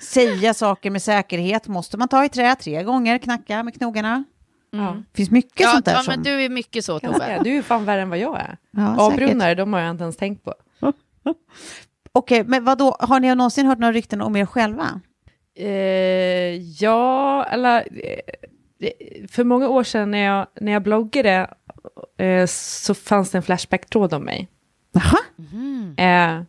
Säga saker med säkerhet, måste man ta i trä tre gånger, knacka med knogarna. Ja. Det finns mycket Ja, sånt där ja, som... men du är mycket så Kan jag säga. Tobbe. Du är fan värre än vad jag är. Ja, Avbrunnare, de har jag inte ens tänkt på. [laughs] Okej, men vad då? har ni någonsin hört några rykten om er själva? Eh, ja, eller eh, för många år sedan när jag, när jag bloggade eh, så fanns det en Flashback-tråd om mig. Jaha, Eh,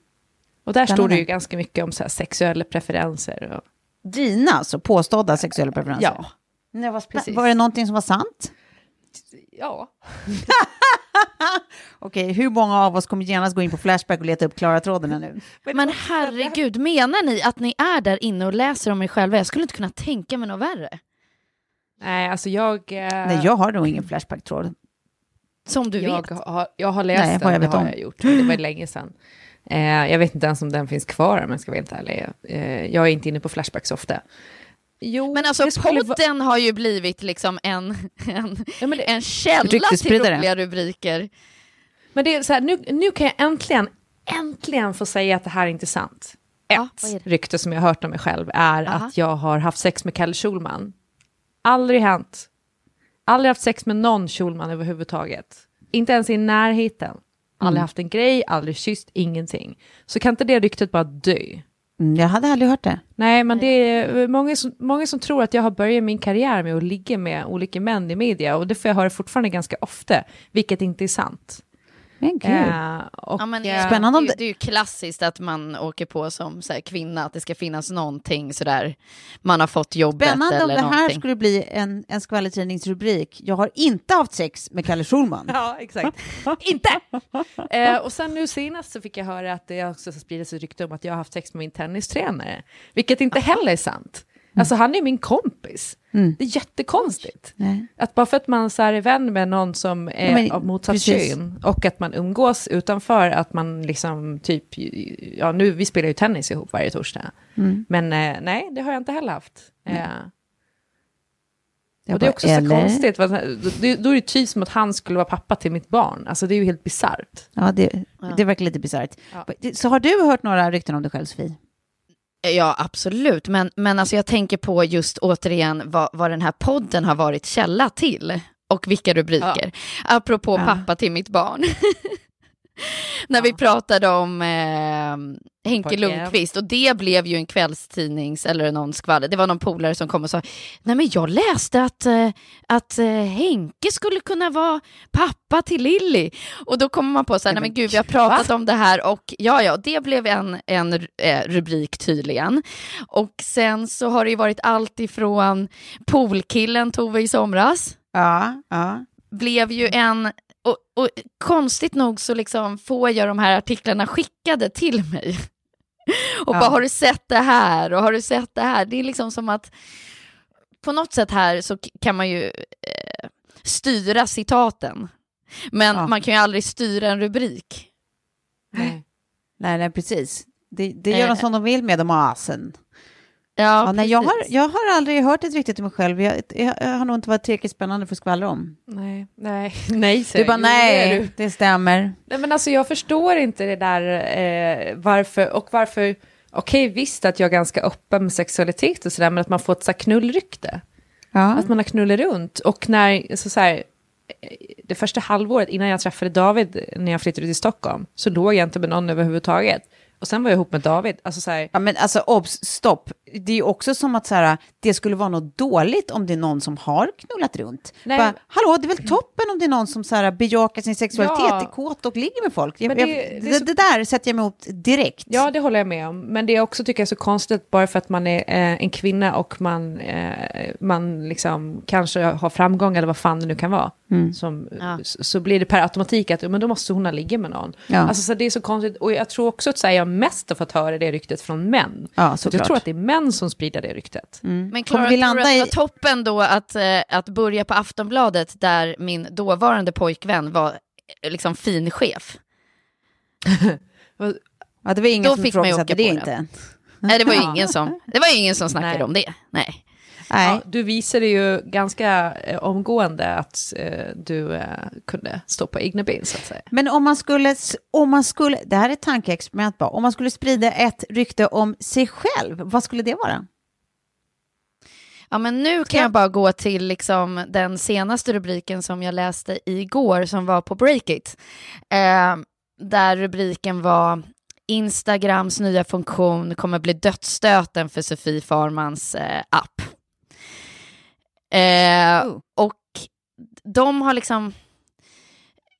och där stod det ju ganska mycket om så här, sexuella preferenser. Och, dina alltså, påstådda sexuella preferenser? ja, Nej, spä- Precis. Var det någonting som var sant? Ja. [laughs] Okej, hur många av oss kommer genast gå in på Flashback och leta upp Klara-trådarna nu? Men herregud, menar ni att ni är där inne och läser om er själva? Jag skulle inte kunna tänka mig något värre. Nej, alltså jag... Eh, Nej, jag har nog ingen Flashback-tråd. Som du jag, vet. har, jag har läst Nej, den, vad jag det har om. jag gjort. Det var länge sedan. Eh, jag vet inte ens om den finns kvar om jag ska vara helt ärlig. Eh, jag är inte inne på Flashback så ofta. Jo, Men alltså podden har ju blivit liksom en, en, Ja, men det- en källa till roliga rubriker. Men det är så här, nu, nu kan jag äntligen, äntligen få säga att det här är inte sant. Ja, Ett det? rykte som jag har hört om mig själv är Aha. att jag har haft sex med Kalle Schulman. Aldrig hänt. Aldrig haft sex med någon Schulman överhuvudtaget. Inte ens i närheten. Aldrig haft en grej, aldrig kysst, ingenting. Så kan inte det ryktet bara dö? Mm, jag hade aldrig hört det. Nej, men det är eh, många som, många som tror att jag har börjat min karriär med att ligga med olika män i media och det får jag höra fortfarande ganska ofta, vilket inte är sant. Men gud. Eh, och, Ja, men, eh, Spännande om det, det- det är ju klassiskt att man åker på som så här, kvinna, att det ska finnas någonting sådär, man har fått jobbet Spännande om eller det här någonting. skulle bli en, en skvallertidningsrubrik. Jag har inte haft sex med Kalle Schulman. [laughs] Ja, exakt. [laughs] inte! Eh, och sen nu senast så fick jag höra att det också spridits ett rykte om att jag har haft sex med min tennistränare, vilket inte heller är sant. Alltså han är min kompis. Mm. Det är jättekonstigt. Nej. Att bara för att man så är vän med någon som är men av motsatt precis. kön och att man umgås utanför att man liksom typ, ja nu, vi spelar ju tennis ihop varje torsdag. Mm. Men eh, nej, det har jag inte heller haft. Eh, och det är också så eller? konstigt, att, då, då är det typ som att han skulle vara pappa till mitt barn. Alltså det är ju helt bisarrt. Ja, det, det verkar lite bisarrt. Ja. Så har du hört några rykten om dig själv, Sofie? Ja, absolut. Men, men alltså jag tänker på just återigen vad, vad den här podden har varit källa till. och vilka rubriker. Apropå Ja. pappa till mitt barn. [laughs] [laughs] När vi pratade om eh, Henke. Lundqvist och det blev ju en kvällstidnings eller någon skvaller. Det var någon polare som kom och sa, nej men jag läste att, eh, att eh, Henke skulle kunna vara pappa till Lilly. Och då kommer man på så här, nej men gud vi har pratat om det här och ja ja, det blev en, en eh, rubrik tydligen. Och sen så har det ju varit allt ifrån poolkillen Tove i somras, Ja, ja. blev ju en, och, och konstigt nog så liksom får jag de här artiklarna skickade till mig. Och Ja. bara, har du sett det här? Och har du sett det här? Det är liksom som att på något sätt här så kan man ju eh, styra citaten. Men Ja. man kan ju aldrig styra en rubrik. Nej. Nej, nej, precis. Det, det gör de Eh. som de vill med de asen. Ja, Ja, nej, jag, har, jag har aldrig hört ett riktigt om mig själv. Jag, jag, jag har nog inte varit tillräckligt spännande för att skvallra om. Nej, nej, [laughs] nej Du säger bara, det är nej, du. det stämmer. Nej men alltså jag förstår inte det där eh, varför, och varför, okej visst att jag är ganska öppen med sexualitet och sådär, men att man får ett så knullrykte. Ja. Att man har knullat runt. Och när, så, så här, eh, det första halvåret innan jag träffade David, när jag flyttade till Stockholm, så låg jag inte med någon överhuvudtaget. Och sen var jag ihop med David. Alltså så här, Ja, men alltså obs, stopp. Det är också som att så här, det skulle vara något dåligt om det är någon som har knullat runt. Nej. Bara, Hallå, det är väl toppen om det är någon som så här, bejakar sin sexualitet, Ja. är kåt och ligger med folk. Jag, det- jag, det det, så- det där sätter jag mig emot direkt. Ja, det håller jag med om. Men det är också tycker jag är så konstigt bara för att man är eh, en kvinna och man, eh, man liksom kanske har framgång eller vad fan det nu kan vara. Mm. Som, Ja. så, så blir det per automatik att men då måste hon ha ligga med någon. Ja. Alltså, så det är så konstigt. Och jag tror också att så här, jag mest har fått höra det ryktet från män. Ja, Så jag tror att det är män som sprider det ryktet. Mm. Men Klara, vi landa i... toppen då att, eh, att börja på Aftonbladet där min dåvarande pojkvän var eh, liksom fin chef? [laughs] Ja, det var ingen Då som fick man ju ifrågasatte det inte. Nej, det var ju ingen som, [laughs] det var ju ingen som snackade Nej. om det. Nej. Nej. Ja, du visade ju ganska eh, omgående att eh, du eh, kunde stå på egna ben så att säga. Men om man skulle, om man skulle, det här är ett tankeexperiment bara, om man skulle sprida ett rykte om sig själv, vad skulle det vara? Ja, men nu kan jag bara gå till liksom den senaste rubriken som jag läste igår som var på Breakit. Eh, där rubriken var Instagrams nya funktion kommer bli dödsstöten för Sofie Farmans eh, app. Eh, Oh. Och de har liksom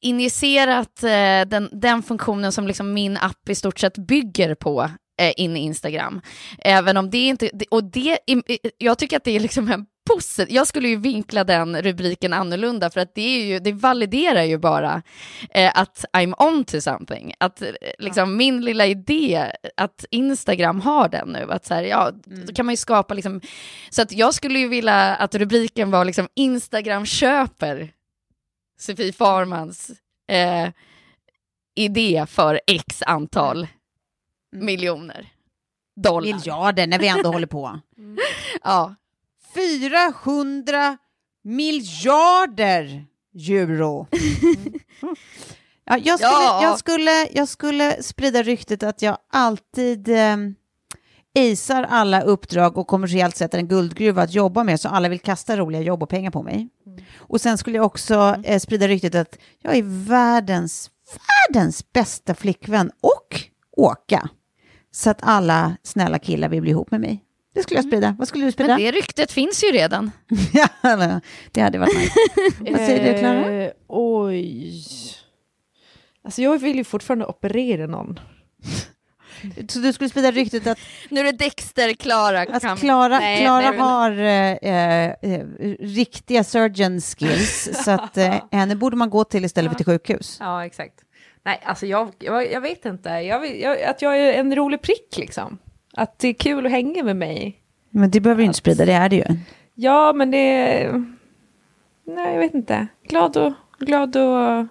injicerat eh, den, den funktionen som liksom min app i stort sett bygger på eh, in i Instagram. Även om det inte, och det, jag tycker att det är liksom en positiv, jag skulle ju vinkla den rubriken annorlunda för att det, är ju, det validerar ju bara eh, att I'm on to something. Att eh, liksom min lilla idé, att Instagram har den nu, att så här, ja, då kan man ju skapa liksom, så att jag skulle ju vilja att rubriken var liksom Instagram köper Sofie Farmans eh, idé för x antal miljoner dollar. Miljarder när vi ändå håller på. [laughs] Ja. 400 miljarder euro. Ja, jag, skulle, Ja. Jag, skulle, jag skulle sprida ryktet att jag alltid eh, isar alla uppdrag och kommersiellt sett är en guldgruva att jobba med så alla vill kasta roliga jobb och pengar på mig. Och sen skulle jag också eh, sprida ryktet att jag är världens, världens bästa flickvän och åka. Så att alla snälla killar vill bli ihop med mig. Det skulle jag sprida. Vad skulle du sprida? Men det ryktet finns ju redan. [laughs] Ja, det hade varit nice. [laughs] Vad säger du, Klara? Eh, oj. Alltså jag vill ju fortfarande operera någon. [laughs] Så du skulle sprida ryktet att, Nu är det Dexter, Klara. att kan- Klara, Nej, Klara nej, har eh, eh, riktiga surgeon skills, så att eh, henne borde man gå till istället för till sjukhus. Ja, exakt. Nej, alltså jag, jag, jag vet inte. Jag, jag, att jag är en rolig prick liksom. Att det är kul att hänga med mig. Men det behöver du inte sprida, det är det ju. Ja, men det är... Nej, jag vet inte. Glad och... Glad och...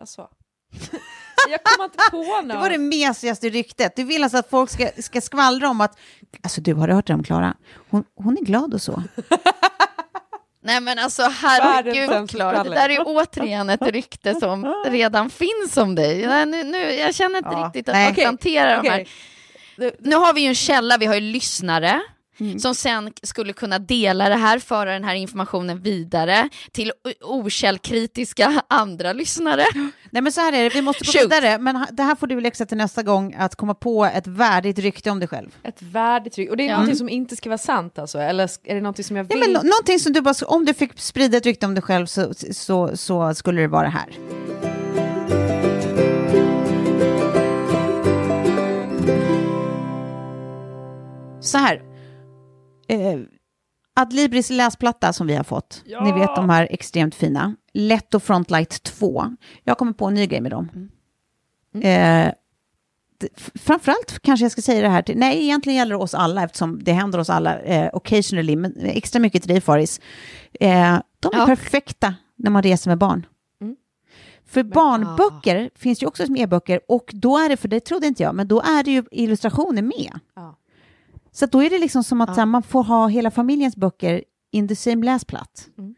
Alltså. [laughs] Jag kommer inte på något. [laughs] Det var det mesigaste ryktet. Du vill alltså att folk ska, ska skvallra om att, alltså du har hört det om Klara, hon, hon är glad och så. [laughs] Nej men alltså herregud Klara, det där är ju återigen ett rykte som redan finns om dig. Nej, Nu, nu, jag känner inte Ja, riktigt att nej. man kan hantera de här. Nu har vi ju en källa, vi har ju lyssnare. som sen skulle kunna dela det här, föra den här informationen vidare till okällkritiska andra lyssnare. Nej men så här är det, vi måste gå Shoot. vidare, men det här får du läxa till nästa gång, att komma på ett värdigt rykte om dig själv. Ett värdigt tryck. Och det är Ja. någonting som inte ska vara sant alltså? Eller är det någonting som jag Ja, vill? men nå- någonting som du bara, om du fick sprida ett rykte om dig själv så, så, så skulle det vara här. Så här. Eh, Adlibris läsplatta som vi har fått. Ni vet de här extremt fina. Letto Frontlight 2. Jag kommer på en ny grej med dem. Eh, d- f- framförallt kanske jag ska säga det här till, nej egentligen gäller det oss alla eftersom det händer oss alla eh, occasionally, men extra mycket till dig Faris. Eh, de är Ja. perfekta när man reser med barn. Mm. För barnböcker finns ju också som e-böcker och då är det, för det trodde inte jag, men då är det ju illustrationer med. Ja. Så då är det liksom som att Ja. här, man får ha hela familjens böcker in the same läsplatt. Mm.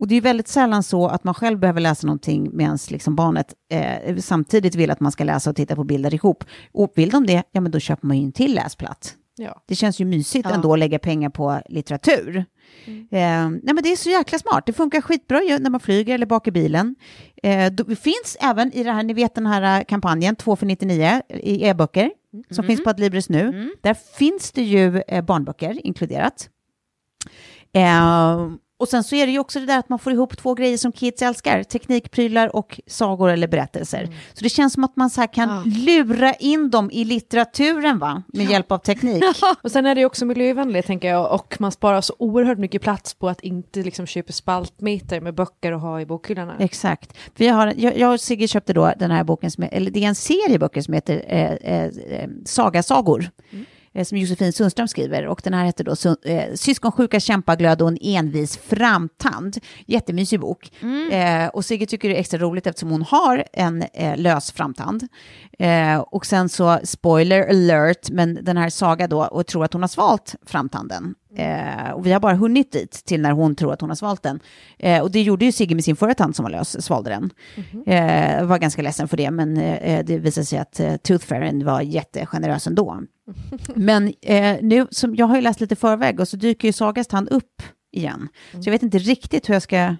Och det är väldigt sällan så att man själv behöver läsa någonting medan liksom barnet eh, samtidigt vill att man ska läsa och titta på bilder ihop. Och vill de det, ja men då köper man ju en till läsplatt. Ja. Det känns ju mysigt Ja. ändå att lägga pengar på litteratur. Eh, nej men det är så jäkla smart. Det funkar skitbra när man flyger eller bak i bilen. Eh, det finns även i det här, ni vet den här eh, kampanjen, 2 för 99 i e-böcker, som finns på Adlibris nu. Där finns det ju eh, barnböcker inkluderat. Eh, och sen så är det ju också det där att man får ihop två grejer som kids älskar, teknikprylar och sagor eller berättelser. Så det känns som att man så kan Ja. lura in dem i litteraturen va, med hjälp av teknik. [laughs] Och sen är det ju också miljövänligt tänker jag och man sparar så oerhört mycket plats på att inte liksom köpa spaltmeter med böcker och ha i bokhyllorna. Exakt. Vi har, jag, jag och Sigge köpte då den här boken, som, eller det är en serie böcker som heter eh, eh, eh, Sagasagor. eh, Som Josefin Sundström skriver. Och den här heter då eh, Syskonsjuka kämpaglöd och en envis framtand. Jättemysig bok. Eh, och Sigge tycker det är extra roligt eftersom hon har en eh, lös framtand. Eh, och sen så, spoiler alert, men den här Saga då och tror att hon har svalt framtanden. Eh, och vi har bara hunnit dit till när hon tror att hon har svalt den. Eh, och det gjorde ju Sigge med sin förra tand som var lös, svalde den. Eh, var ganska ledsen för det, men eh, det visade sig att eh, Tooth Fairy var jättegenerös ändå. Men eh, nu, som jag har ju läst lite förväg och så dyker ju Sagas tand upp igen. Så jag vet inte riktigt hur jag ska, hur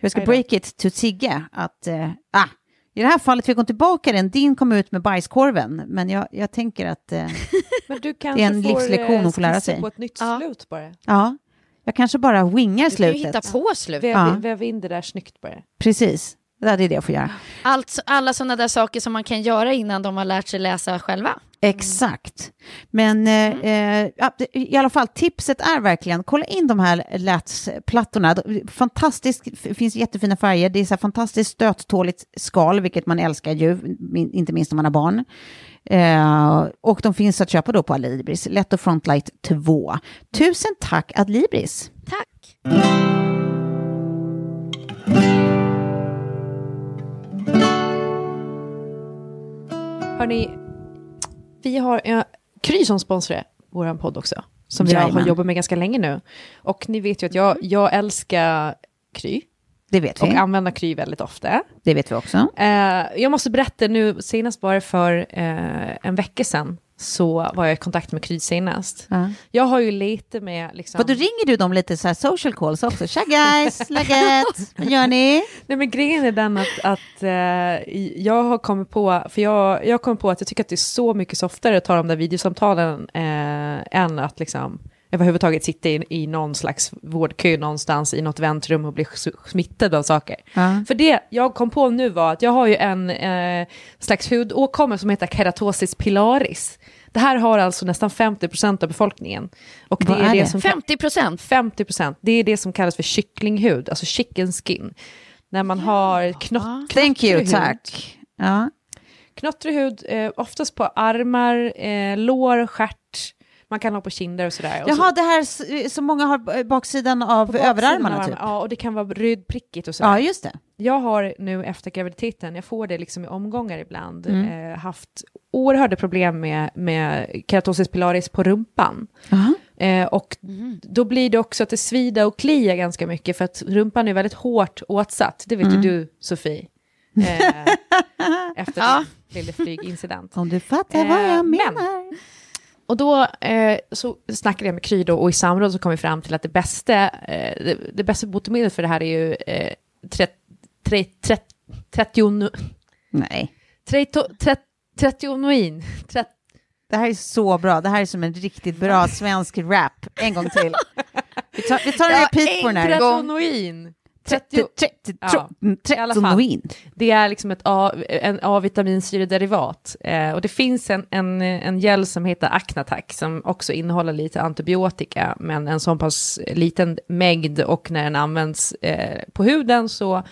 jag ska break it to Sigge. Att, eh, ah, I det här fallet fick hon tillbaka den, din kom ut med bajskorven, men jag, jag tänker att eh, [laughs] Men du kanske en får livslektion eh, hon får lära sig. på ett nytt Ja. slut bara. ja, jag kanske bara wingar Du kan ju slutet. hitta på slut. Väv, Ja. väv in det där snyggt bara. Precis, det är det jag får göra. Allt, alla sådana där saker som man kan göra innan de har lärt sig läsa själva. Exakt. Men eh, eh, ja, det- i alla fall, tipset är verkligen, kolla in de här lätsplattorna. De- Fantastiskt, finns jättefina färger, det är så fantastiskt stöttåligt skal, vilket man älskar ju, inte minst om man har barn. Eh, och de finns att köpa då på Adlibris, Letto Frontlight 2. Tusen tack Adlibris. Tack. Hörni, vi har uh, Kry som sponsrar vår podd också. Som jag har Jajamän. jobbat med ganska länge nu. Och ni vet ju att jag, jag älskar Kry. Det vet Och vi. använder Kry väldigt ofta. Det vet vi också. Eh, jag måste berätta nu, senast bara för eh, en vecka sedan, så var jag i kontakt med Kry senast. Ja. Jag har ju lite med liksom... Vad, då ringer du dem lite så här social calls också? Tja guys, [laughs] läget? Vad gör ni? Nej men grejen är den att, att eh, jag har kommit på, för jag, jag kommit på att jag tycker att det är så mycket softare att ta de där videosamtalen eh, än att liksom överhuvudtaget sitta i, i någon slags vårdkö någonstans i något väntrum och bli smittad av saker. Ja. För det jag kom på nu var att jag har ju en eh, slags hudåkomma som heter keratosis pilaris. Det här har alltså nästan 50% av befolkningen. Och det Vad är, är det, det? som 50 procent. 50%, det är det som kallas för kycklinghud, alltså chicken skin. När man har knott, Thank you, hud. tack. Ja. Knottrig hud, eh, oftast på armar, eh, lår, stjärt, man kan ha på kinder och sådär. Och Jaha, så, det här som många har på baksidan av baksidan överarmarna typ? Ja, och det kan vara rödprickigt och sådär. Ja, just det. Jag har nu efter graviditeten, jag får det liksom i omgångar ibland, Mm. eh, haft oerhörda problem med, med keratosis pilaris på rumpan. Eh, och då blir det också att det svider och kliar ganska mycket för att rumpan är väldigt hårt åtsatt. Det vet ju du, Sofie. [laughs] Eh, efter Ja. din lilla flygincident. Om du fattar vad Eh, jag men- menar. Och då eh, så snackade jag med Kry då och i samråd så kom vi fram till att det bästa, eh, det, det bästa botemedlet för det här är ju eh, 30, 30, 30, Nej. 30, 30, 30 30, Det här är så bra. Det här är som en riktigt bra svensk rap. En gång till. [laughs] Vi tar, vi tar en repeat på den här. Tretonoin. 30, Ja, i alla fall. Tretonoin. Det är liksom ett A, en A-vitaminsyrederivat. Eh, och det finns en, en, en gel som heter Acnatac som också innehåller lite antibiotika, men en så pass liten mängd och när den används eh, på huden så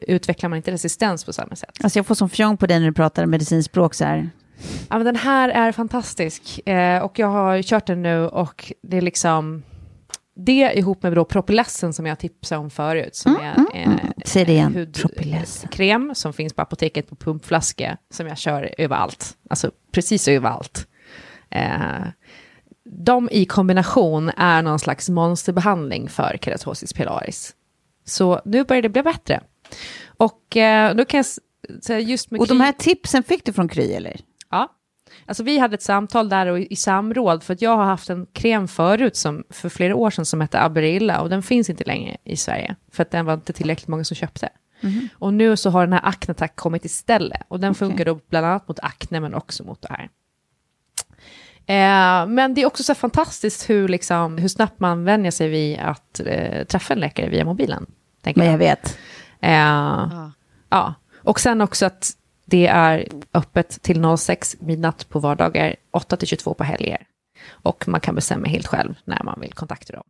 utvecklar man inte resistens på samma sätt. Alltså jag får som fjong på dig när du pratar medicinspråk så här. Ja, men den här är fantastisk eh, och jag har kört den nu och det är liksom det ihop med då Propylessen som jag tipsade om förut, som är eh, Säg det igen. hud- Propylessen. krem som finns på apoteket på pumpflaska som jag kör överallt. Alltså precis överallt. Eh, de i kombination är någon slags monsterbehandling för keratosis pilaris. Så nu börjar det bli bättre. Och eh, då kan jag säga just med Och de här tipsen fick du från Kry eller? Alltså vi hade ett samtal där och i, samråd för att jag har haft en kräm förut som för flera år sedan som hette Aberilla och den finns inte längre i Sverige för att den var inte tillräckligt många som köpte. Och nu så har den här Acnatac kommit istället och den funkar då bland annat mot akne men också mot det här. Eh, men det är också så fantastiskt hur, liksom, hur snabbt man vänjer sig vid att eh, träffa en läkare via mobilen. Men jag. jag vet. Eh, ja. Och sen också att det är öppet till 06 midnatt på vardagar, 8 till 22 på helger. Och man kan bestämma helt själv när man vill kontakta dem.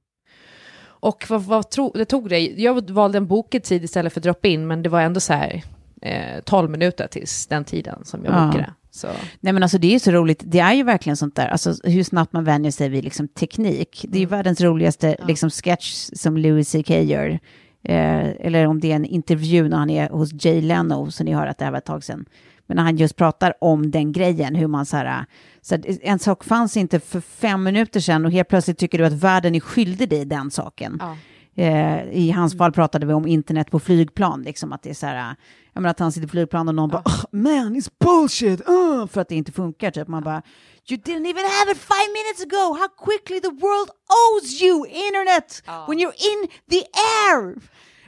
Och vad, vad tro, det tog det? Jag valde en bokad tid istället för drop-in, men det var ändå så här eh, 12 minuter tills den tiden som jag Ja. bokade. Så, Nej men alltså det är ju så roligt, det är ju verkligen sånt där, alltså hur snabbt man vänjer sig vid liksom teknik. Det är ju världens roligaste liksom sketch som Louis CK gör. Eh, eller om det är en intervju när han är hos Jay Leno, så ni hör att det här var ett tag sedan. Men när han just pratar om den grejen, hur man så här, eh, så här, en sak fanns inte för fem minuter sedan och helt plötsligt tycker du att världen är skyldig dig den saken. ja. Eh, I hans fall pratade vi om internet på flygplan, liksom att det är så här, jag menar att han sitter i flygplan och någon bara "Ugh, man it's bullshit, uh, för att det inte funkar typ. Man bara you didn't even have it five minutes ago, how quickly the world owes you internet when you're in the air.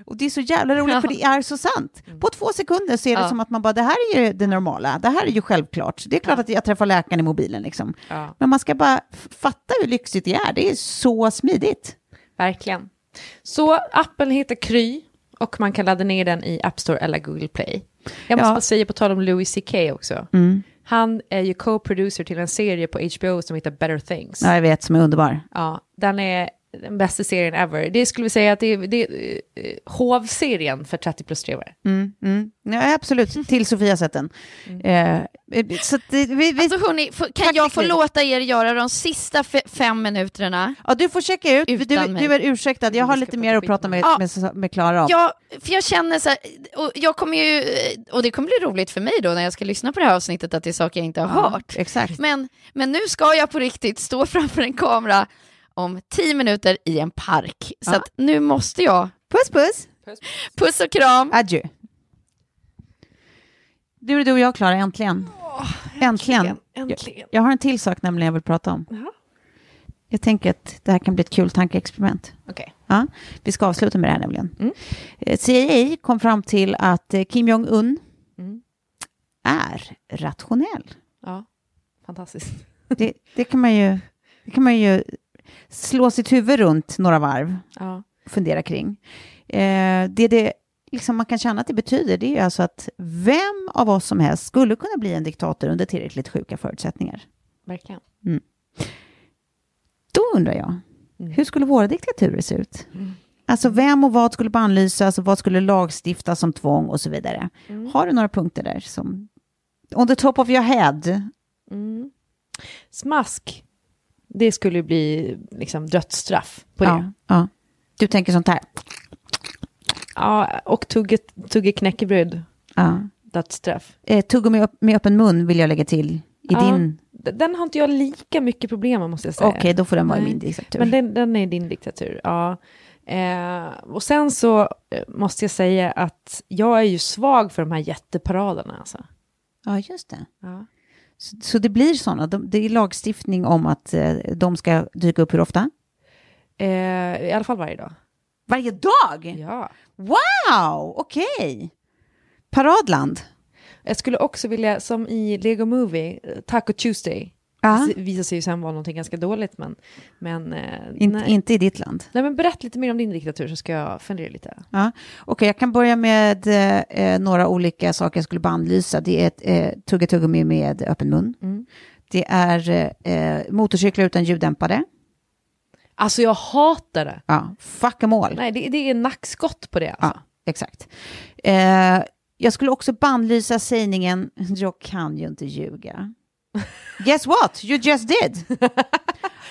Och det är så jävla roligt för det är så sant. På två sekunder så är det Ja. som att man bara, det här är ju det normala, det här är ju självklart. Det är klart att jag träffar läkaren i mobilen liksom. Ja. Men man ska bara fatta hur lyxigt det är, det är så smidigt. Verkligen. Så appen heter Kry och man kan ladda ner den i App Store eller Google Play. Jag måste Ja. bara säga på tal om Louis CK också. Han är ju co-producer till en serie på HBO som heter Better Things. Ja, jag vet, som är underbar. Ja, den är den bästa serien ever. Det skulle vi säga att det är, det är eh, hovserien för 30 plus trevare. Mm, mm. Ja, absolut, till Sofia sett den. Eh, så att det, vi, vi, Alltså hörni, får- kan jag få låta er göra de sista fe- fem minuterna? ja, du får checka ut, du, du är ursäktad. Jag har lite mer att prata om med, Ja. med, med Klara om. Ja, för jag känner så här, och jag kommer ju, och det kommer bli roligt för mig då när jag ska lyssna på det här avsnittet att det är saker jag inte har Ja, hört. Exakt. Men, men nu ska jag på riktigt stå framför en kamera om tio minuter i en park. Så Ja. att nu måste jag, Puss, puss. puss och kram. Adjö. Du är du och jag, Klara, äntligen. äntligen. Äntligen. Jag, jag har en till sak nämligen jag vill prata om. Jaha. Jag tänker att det här kan bli ett kul tankeexperiment. Okej. Ja, vi ska avsluta med det här nämligen. Mm. Eh, CIA kom fram till att eh, Kim Jong-Un Mm. är rationell. Ja, fantastiskt. Det, det, kan man ju, det kan man ju slå sitt huvud runt några varv Ja. fundera kring. Eh, det det liksom man kan känna att det betyder det är alltså att vem av oss som helst skulle kunna bli en diktator under tillräckligt sjuka förutsättningar. Verkligen. Då undrar jag, Mm. hur skulle våra diktaturer se ut? Alltså vem och vad skulle bannlysas och vad skulle lagstiftas som tvång och så vidare. Mm. Har du några punkter där som on the top of your head? Mm. Smask, det skulle ju bli liksom dödsstraff på det. Ja, ja. Du tänker sånt här? Ja, och tugga, tugga knäckebröd, Ja. dödsstraff. Eh, tuggummi upp, med öppen mun vill jag lägga till i Ja, din... Den har inte jag lika mycket problem med, måste jag säga. Okej, då får den vara i Nej. min diktatur. Men den, den är din diktatur, ja. Eh, och sen så eh, måste jag säga att jag är ju svag för de här jätteparaderna. Alltså. Ja, just det. Ja. Så, så det blir sådana. De, det är lagstiftning om att eh, de ska dyka upp hur ofta? Eh, I alla fall varje dag. Varje dag? Ja. Wow, okej. Paradland. Jag skulle också vilja, som i Lego Movie, eh, Taco Tuesday. Ja. Det visar sig ju sen vara någonting ganska dåligt, men... men eh, In, inte i ditt land. nej, men berätta lite mer om din diktatur så ska jag fundera lite. Ja. Okej, jag kan börja med eh, några olika saker jag skulle bannlysa. Det är ett eh, tugga tuggummi med öppen mun. Mm. Det är eh, motorcyklar utan ljuddämpare. Alltså jag hatar det. Ja, fuck all. Nej, det, det är nackskott på det. Alltså. Ja, exakt. Eh, jag skulle också bannlysa sägningen [laughs] jag kan ju inte ljuga. Guess what? You just did. [laughs]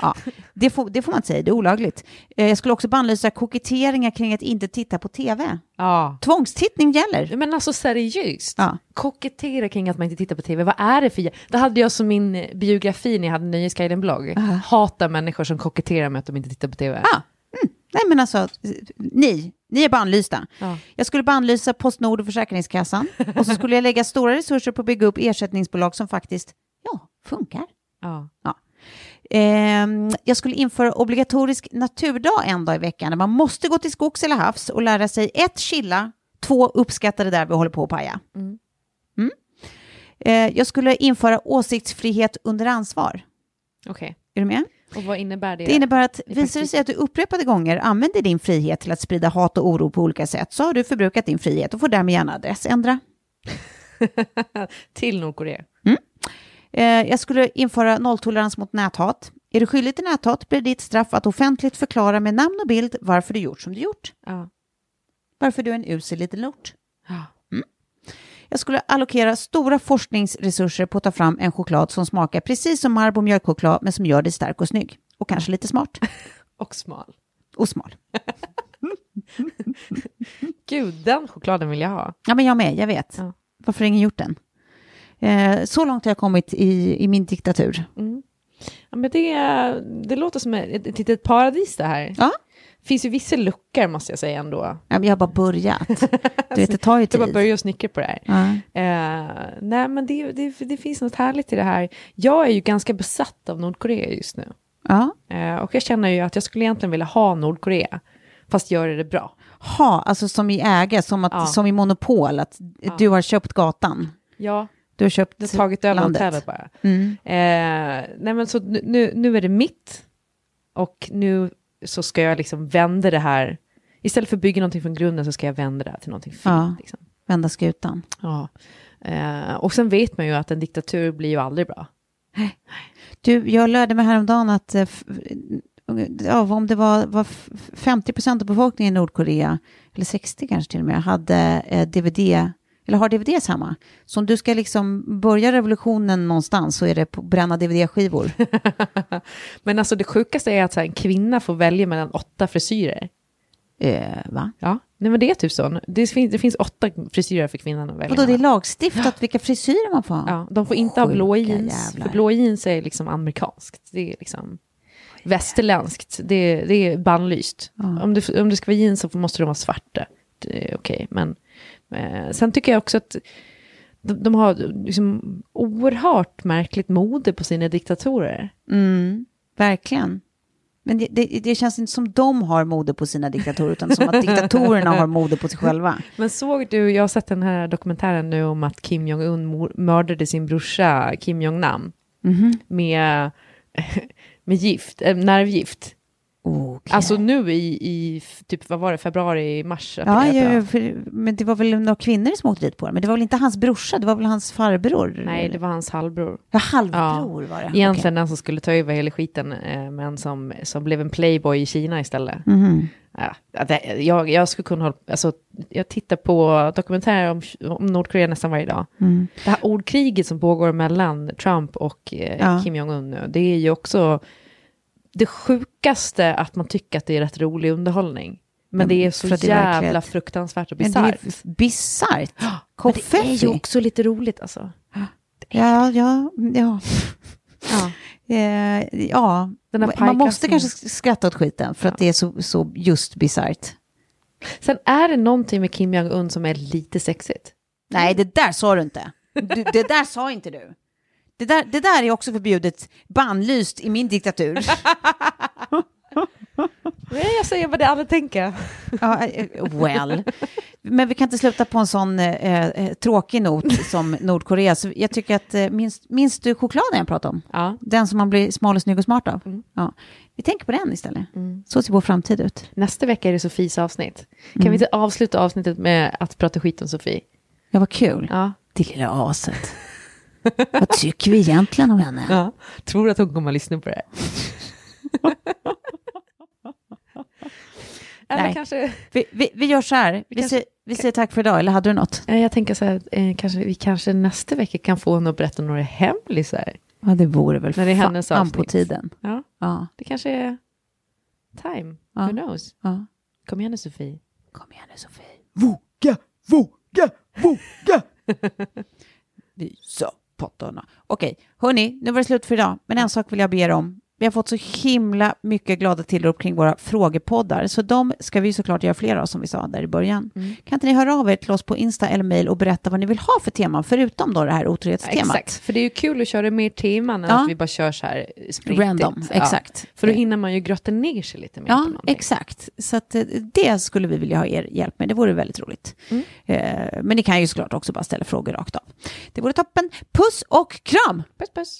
ja, det, får, det får man inte säga, det är olagligt. Eh, jag skulle också bannlysa koketteringar kring att inte titta på tv. Ja. Tvångstittning gäller. Men alltså seriöst. Ja. Kokettera kring att man inte tittar på tv. Vad är det för... Det hade jag som min biografi när jag hade Nöjesguiden-blogg. Hatar människor som koketterar med att de inte tittar på tv. Ah, mm. Nej men alltså, ni, ni är bannlysta. Ja. Jag skulle bannlysa Postnord och Försäkringskassan. och så skulle jag lägga stora resurser på att bygga upp ersättningsbolag som faktiskt, ja, funkar. Ja. Ehm, jag skulle införa obligatorisk naturdag en dag i veckan där man måste gå till skogs eller havs och lära sig ett, chilla, två, uppskatta det där vi håller på att paja. Mm. Mm. Eh, jag skulle införa åsiktsfrihet under ansvar. Okej. Är du med? Och vad innebär det? Det innebär att visar det sig att du upprepade gånger använder din frihet till att sprida hat och oro på olika sätt så har du förbrukat din frihet och får därmed gärna adressändra. [laughs] Till Nordkorea. Eh, jag skulle införa nolltolerans mot näthat. Är du skyldig till näthat blir ditt straff att offentligt förklara med namn och bild varför du gjort som du gjort. Ja. Varför du är en usel liten lort. Ja. Jag skulle allokera stora forskningsresurser på att ta fram en choklad som smakar precis som Marabou mjölkchoklad men som gör dig stark och snygg. Och kanske lite smart. [laughs] Och smal. Och smal. [laughs] Gud, den chokladen vill jag ha. Ja, men jag med, jag vet. Ja. Varför har ingen gjort den? Eh, så långt har jag kommit i, i min diktatur. Ja, men det, det låter som ett, ett litet paradis det här. Ja. finns ju vissa luckor måste jag säga ändå. Ja, men jag har bara börjat. [laughs] Du vet, det tar ju Du bara tid. börjar snickra på det här. Ja. Eh, nej, men det, det, det finns något härligt i det här. Jag är ju ganska besatt av Nordkorea just nu. Ja. Eh, och jag känner ju att jag skulle egentligen vilja ha Nordkorea, fast göra det bra. Ha, alltså som i äga, som, att, Ja. som i monopol, att du har köpt gatan. Ja, Du har köpt har tagit över landet. bara. Mm. Eh, nej, men så nu- nu, är det mitt. Och nu så ska jag liksom vända det här. Istället för att bygga någonting från grunden så ska jag vända det här till någonting fint. Ja. Liksom. Vända skutan. Ja. Eh, och sen vet man ju att en diktatur blir ju aldrig bra. Du, jag lärde mig häromdagen att eh, ja, om det var, var f- 50 procent av befolkningen i Nordkorea, eller 60 kanske till och med, hade eh, DVD, eller har DVDs hemma. Så om du ska liksom börja revolutionen någonstans så är det på bränna DVD-skivor. [laughs] Men alltså det sjukaste är att så här, en kvinna får välja mellan åtta frisyrer. eh, va? Ja, nej men det är typ så. Det finns, det finns åtta frisyrer för kvinnan att välja Vadå, det är lagstiftat [gasps] vilka frisyrer man får ha? Ja, de får inte ha blå Sjuka jeans, jävlar. för blå jeans är liksom amerikanskt. Det är liksom västerländskt, det, det är bannlyst. Ja. Om, det, om det ska vara jeans så måste de vara svarta. Det är okej, men eh, sen tycker jag också att de, de har liksom oerhört märkligt mode på sina diktatorer. Mm, verkligen. Men det, det, det känns inte som de har mode på sina diktatorer, utan som att [laughs] diktatorerna har mode på sig själva. Men såg du, jag har sett den här dokumentären nu om att Kim Jong-Un mördade sin brorsa Kim Jong-Nam Mhm. med, [laughs] med gift, äh, nervgift. Okej. Alltså nu i, i typ, vad var det, februari, mars? Ja, ja, ja, för, men det var väl några kvinnor som åkte dit på det. Men det var väl inte hans brorsa, det var väl hans farbror? Nej, det var hans halvbror. Ja, halvbror var det. Egentligen den som skulle ta över hela skiten, eh, men som, som blev en playboy i Kina istället. Mhm. Ja, det, jag, jag skulle kunna hålla, alltså, jag tittar på dokumentärer om, om Nordkorea nästan varje dag. Mm. Det här ordkriget som pågår mellan Trump och eh, Ja. Kim Jong-Un nu, det är ju också det sjukaste att man tycker att det är rätt rolig underhållning. Men det är så det är jävla verklighet. fruktansvärt och bisarrt. bisarrt. Men det är ju också lite roligt alltså. Ja, ja, ja. Ja. [laughs] Eh, ja. Man måste kanske skratta åt skiten för att det är så, så just bisarrt. Sen är det någonting med Kim Jong-Un som är lite sexigt. Nej, det där sa du inte. Du, det där sa inte du. Det där, det där är också förbjudet, bannlyst i min diktatur. [laughs] Nej, jag säger vad det alla tänker. ja, eh, well. Men vi kan inte sluta på en sån eh, eh, tråkig not som Nordkorea. Så jag tycker att, eh, minns, minns du chokladen jag pratade om? Ja. Den som man blir smal och snygg och smart av? Ja. Vi tänker på den istället. Så ser vår framtid ut. Nästa vecka är det Sofies avsnitt. Kan Mm. vi inte avsluta avsnittet med att prata skit om Sofie? Ja, vad kul. Ja. Det lilla aset. Vad tycker vi egentligen om henne? ja. Tror att hon kommer att lyssna på det [laughs] Nej. kanske... Vi, vi, vi gör så här. Vi, kanske- säger, vi säger tack för idag, eller hade du något? Jag tänker så här, eh, kanske, vi kanske nästa vecka kan få henne att berätta några hemlisar. Ja, det vore väl När det är hennes fan avsnitt. på tiden. Ja, Ja, det kanske är time. Ja. Who knows? ja. Kom igen nu Sofie. Kom igen nu, Sofie. Våga, våga, våga! Visa pattarna. Okej, hörni, nu var det slut för idag. Men en sak vill jag be er om. Vi har fått så himla mycket glada tillrop kring våra frågepoddar, så de ska vi såklart göra fler av, som vi sa där i början. Kan inte ni höra av er till oss på Insta eller mail och berätta vad ni vill ha för teman, förutom då det här otrohetstemat? Exakt, för det är ju kul att köra mer teman än Ja. att vi bara kör så här sprintigt. Random, Ja. exakt. För då hinner man ju grotta ner sig lite mer Ja, exakt. Så att, eh, det skulle vi vilja ha er hjälp med. Det vore väldigt roligt. Mm. Eh, men ni kan ju såklart också bara ställa frågor rakt av. Det vore toppen. Puss och kram! Puss puss.